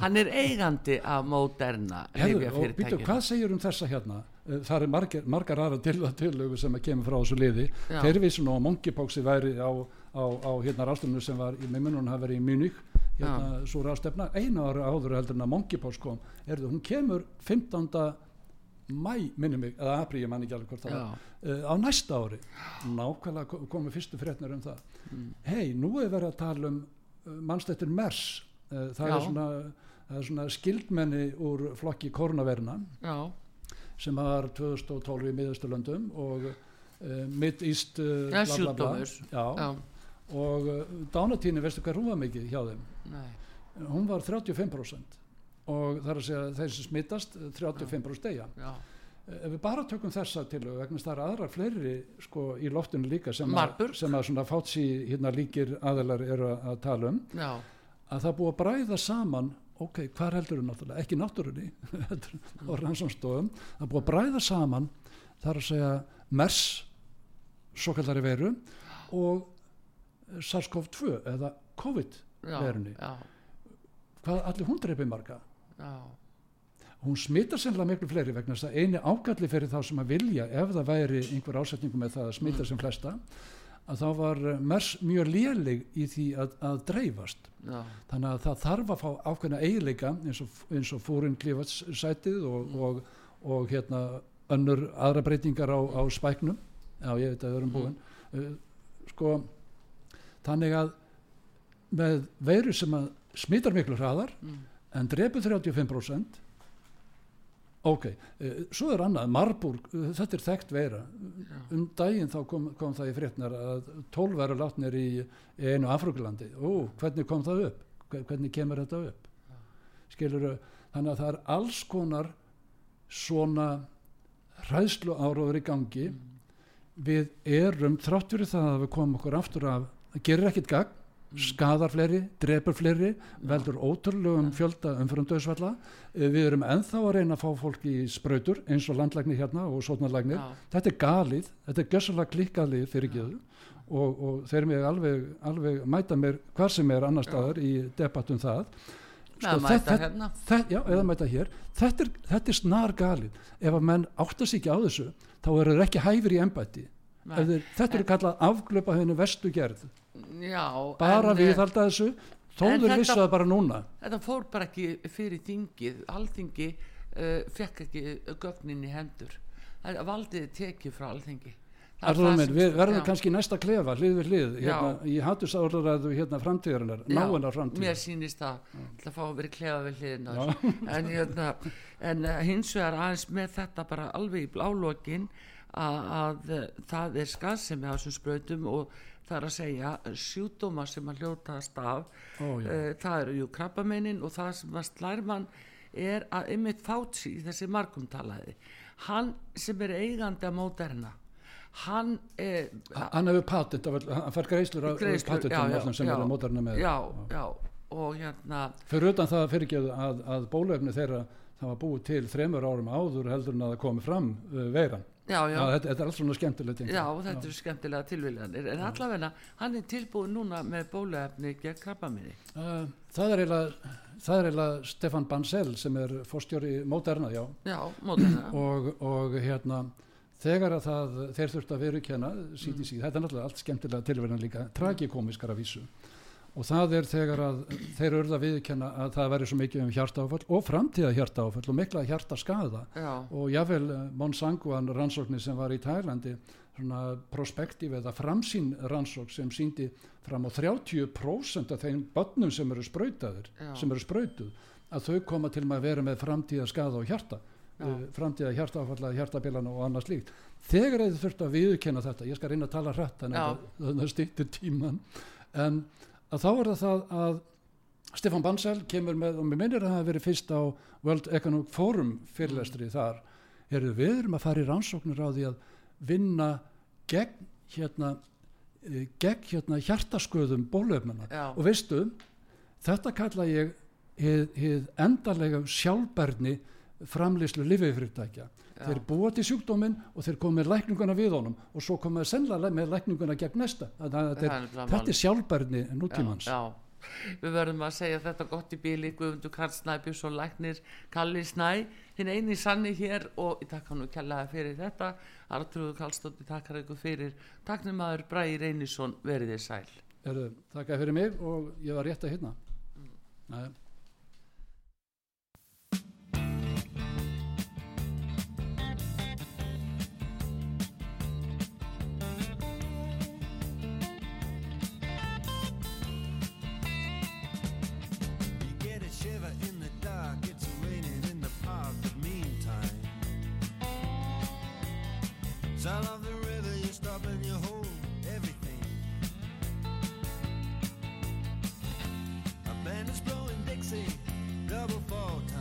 hann er eigandi af Moderna Herðu, og býtu, hvað segir um þessa hérna Eh, það er margar, margar aðra til, tillögu sem kemur frá þessu liði þeir vissu nú að monkeypoxi væri á, á, á hérna rástefnu sem var í minnunum hafa verið í Munich hérna svo rástefna, einu ára áður heldur en að monkeypox kom, er það, hún kemur 15. mæ minni mig, eða apríl, ég man ekki alveg hvort það var uh, á næsta ári. Nákvæmlega ko- komu fyrstu fréttnar um það. Mm. hei, nú er verið að tala um uh, mannstættir MERS uh, það Já. er svona, það er svona skildmenni úr flokki koronaverna Já, sem var 2012 í miðausturlöndum og uh, Mid-East uh, Já, og dánatíni, veistu hvað hún var mikið hjá þeim? Nei, hún var 35% og það er að segja þeir sem smittast 35% deyja. Já. ef við bara tökum þessa til vegna þess að það eru aðrar fleiri sko, í loftinu líka sem, að, sem að svona fátsi hérna líkir aðelar eru að, tala um. Já, að það er búið að bræða saman ok, hvar heldur þú náttúrulega, ekki náttúrunni <laughs> heldur á rannsónstofum það er búið að bræða saman það er að segja MERS svo kallari veru og SARS-CoV-2 eða COVID Verunni. hvað allir hún dreipið marga hún smittar sennilega miklu fleiri vegna þess að eini ágalli fyrir þá sem að vilja ef það væri einhver ásetningu með það að smitta sem flesta að þá var eh, MERS mjög léleg í því að, að dreifast. Já, þannig að það þarf að fá ákveðna eiginleika eins og, eins og fórin klifatsætið og, og, og hérna önnur aðra breytingar á, á spæknum já ég veit að við erum búin uh, sko þannig að með veiru sem að smittar miklu hraðar Mm. En drepur 35% ok, uh, svo er annað Marburg, uh, þetta er þekkt veira. Um daginn þá kom, kom það í fréttnar að 12 veru látnir í, einu Afruglandi, ó, hvernig kom það upp? Hve- hvernig kemur þetta upp? Skilur þannig að það er alls konar svona hræðslu áróður í gangi. Við erum þrátt fyrir það að við komum okkur aftur af gerir ekkit gagn skadar fleiri, drepur fleiri veldur ótrúlegum fjölda umfyrundauðsvalla við erum ennþá að reyna að fá fólk í sprautur eins og landlæknir hérna og sótnarlæknir já, þetta er galið, þetta er gössalega klikkalið fyrir geðu og, og þeir mig alveg, alveg mæta mér hvar sem er annar staðar í debattum það. Sko, mæta þetta- hérna. Þe- já, eða mæta hér. Þetta er, þetta er snar galið ef að menn átta sig ekki á þessu þá eru þeir ekki hæfir í. Ef þeir, þetta eru kallað afglöpa henni vestu gerð. Já, bara en, við eh, halda þessu þó en þeir þetta- vissu það bara núna. Þetta fór bara ekki fyrir þingið. Alþingi uh, fekk ekki gögnin í hendur. Það er valdið tekið frá alþingi. Það það sem- við verðum já, kannski næsta klefa hlið við hlið. Hérna, í hattusáraræðu hérna framtíðarinnar já, náinnar framtíð mér sýnist það. Að fá að vera klefa við á þessu. en, hérna, en uh, hins vegar aðeins með þetta bara alveg í blálokin að, að uh, það er skansemi á þessum sprautum og það er að segja sjúdóma sem að hljótast af Ó, uh, það eru jú krabbamennin og það sem að slærmann er að ymmit Fauci þessi markumtalaði hann sem er eigandi að móterna hann er hann hefur öll- hann fær greislur af já, öllum sem já. verða mótarna með. Já, já, og hérna fyrir utan það fyrir að, að bólefni þeirra það var búið til þremur árum áður heldur en að það komi fram uh, veiran já, já, Já, þetta, þetta er allt svona skemmtilegt Já, þetta eru skemmtilega tilviljanir. En allavegna, hann er tilbúið núna með bóluefni gegn krabbaminni Uh, það er eiginlega Stefan Bansell sem er fórstjóri Moderna, já. Já, mótana <clears throat> og, og hérna þegar að það, þeir þurft að viðurkenna CDC, þetta er náttúrulega allt skemmtilega tilverðan líka, tragikomiskar að vísu og það er þegar að þeir urða að viðurkenna að það væri svo mikið um hjartaáfall og framtíða hjartaáfall og mikla hjartaskaða Já, og jável eh, Monsanguan rannsóknir sem var í Tælandi svona prospektív eða framsýn rannsók sem síndi fram á 30% af þeim börnum sem eru sprautaður Já. sem eru sprautuð að þau koma til að vera með framtíða skada á hjarta Já. uh, framtíða hjartaáfalla, hjartabilana og annað slíkt þegar þið þurft að viðurkenna þetta ég skal reyna að tala hrætt að það stýttir tíman en að þá er það það að Stefan Bansell kemur með og mér minnir að það hafi verið fyrst á World Economic Forum fyrirlestri þar. Eru við erum að fara í rannsóknir á því að vinna gegn hérna eh, gegn hérna hjartasköðum bólöfnana og veistu þetta kalla ég hið, endarlega sjálfbærni framlýslu lififyrirtækja þeir búa til sjúkdóminn og þeir koma með lækninguna við honum og svo koma þeir sennilega með lækninguna gegn næsta. Þetta er sjálfbærni nútímans. Já, við verðum að segja þetta gott í bíli Guðmundur Karl Snæbjörns og Læknir Kalli Snæ hinn eini sanni hér og ég takk hann og kjallaði fyrir þetta. Artrúður Karlsdóttir takkar ykkur fyrir. Takknum maður Bræði Reynisson veriði sæl. Heru, Þakka fyrir mig og ég var rétt að hérna Nei. photo.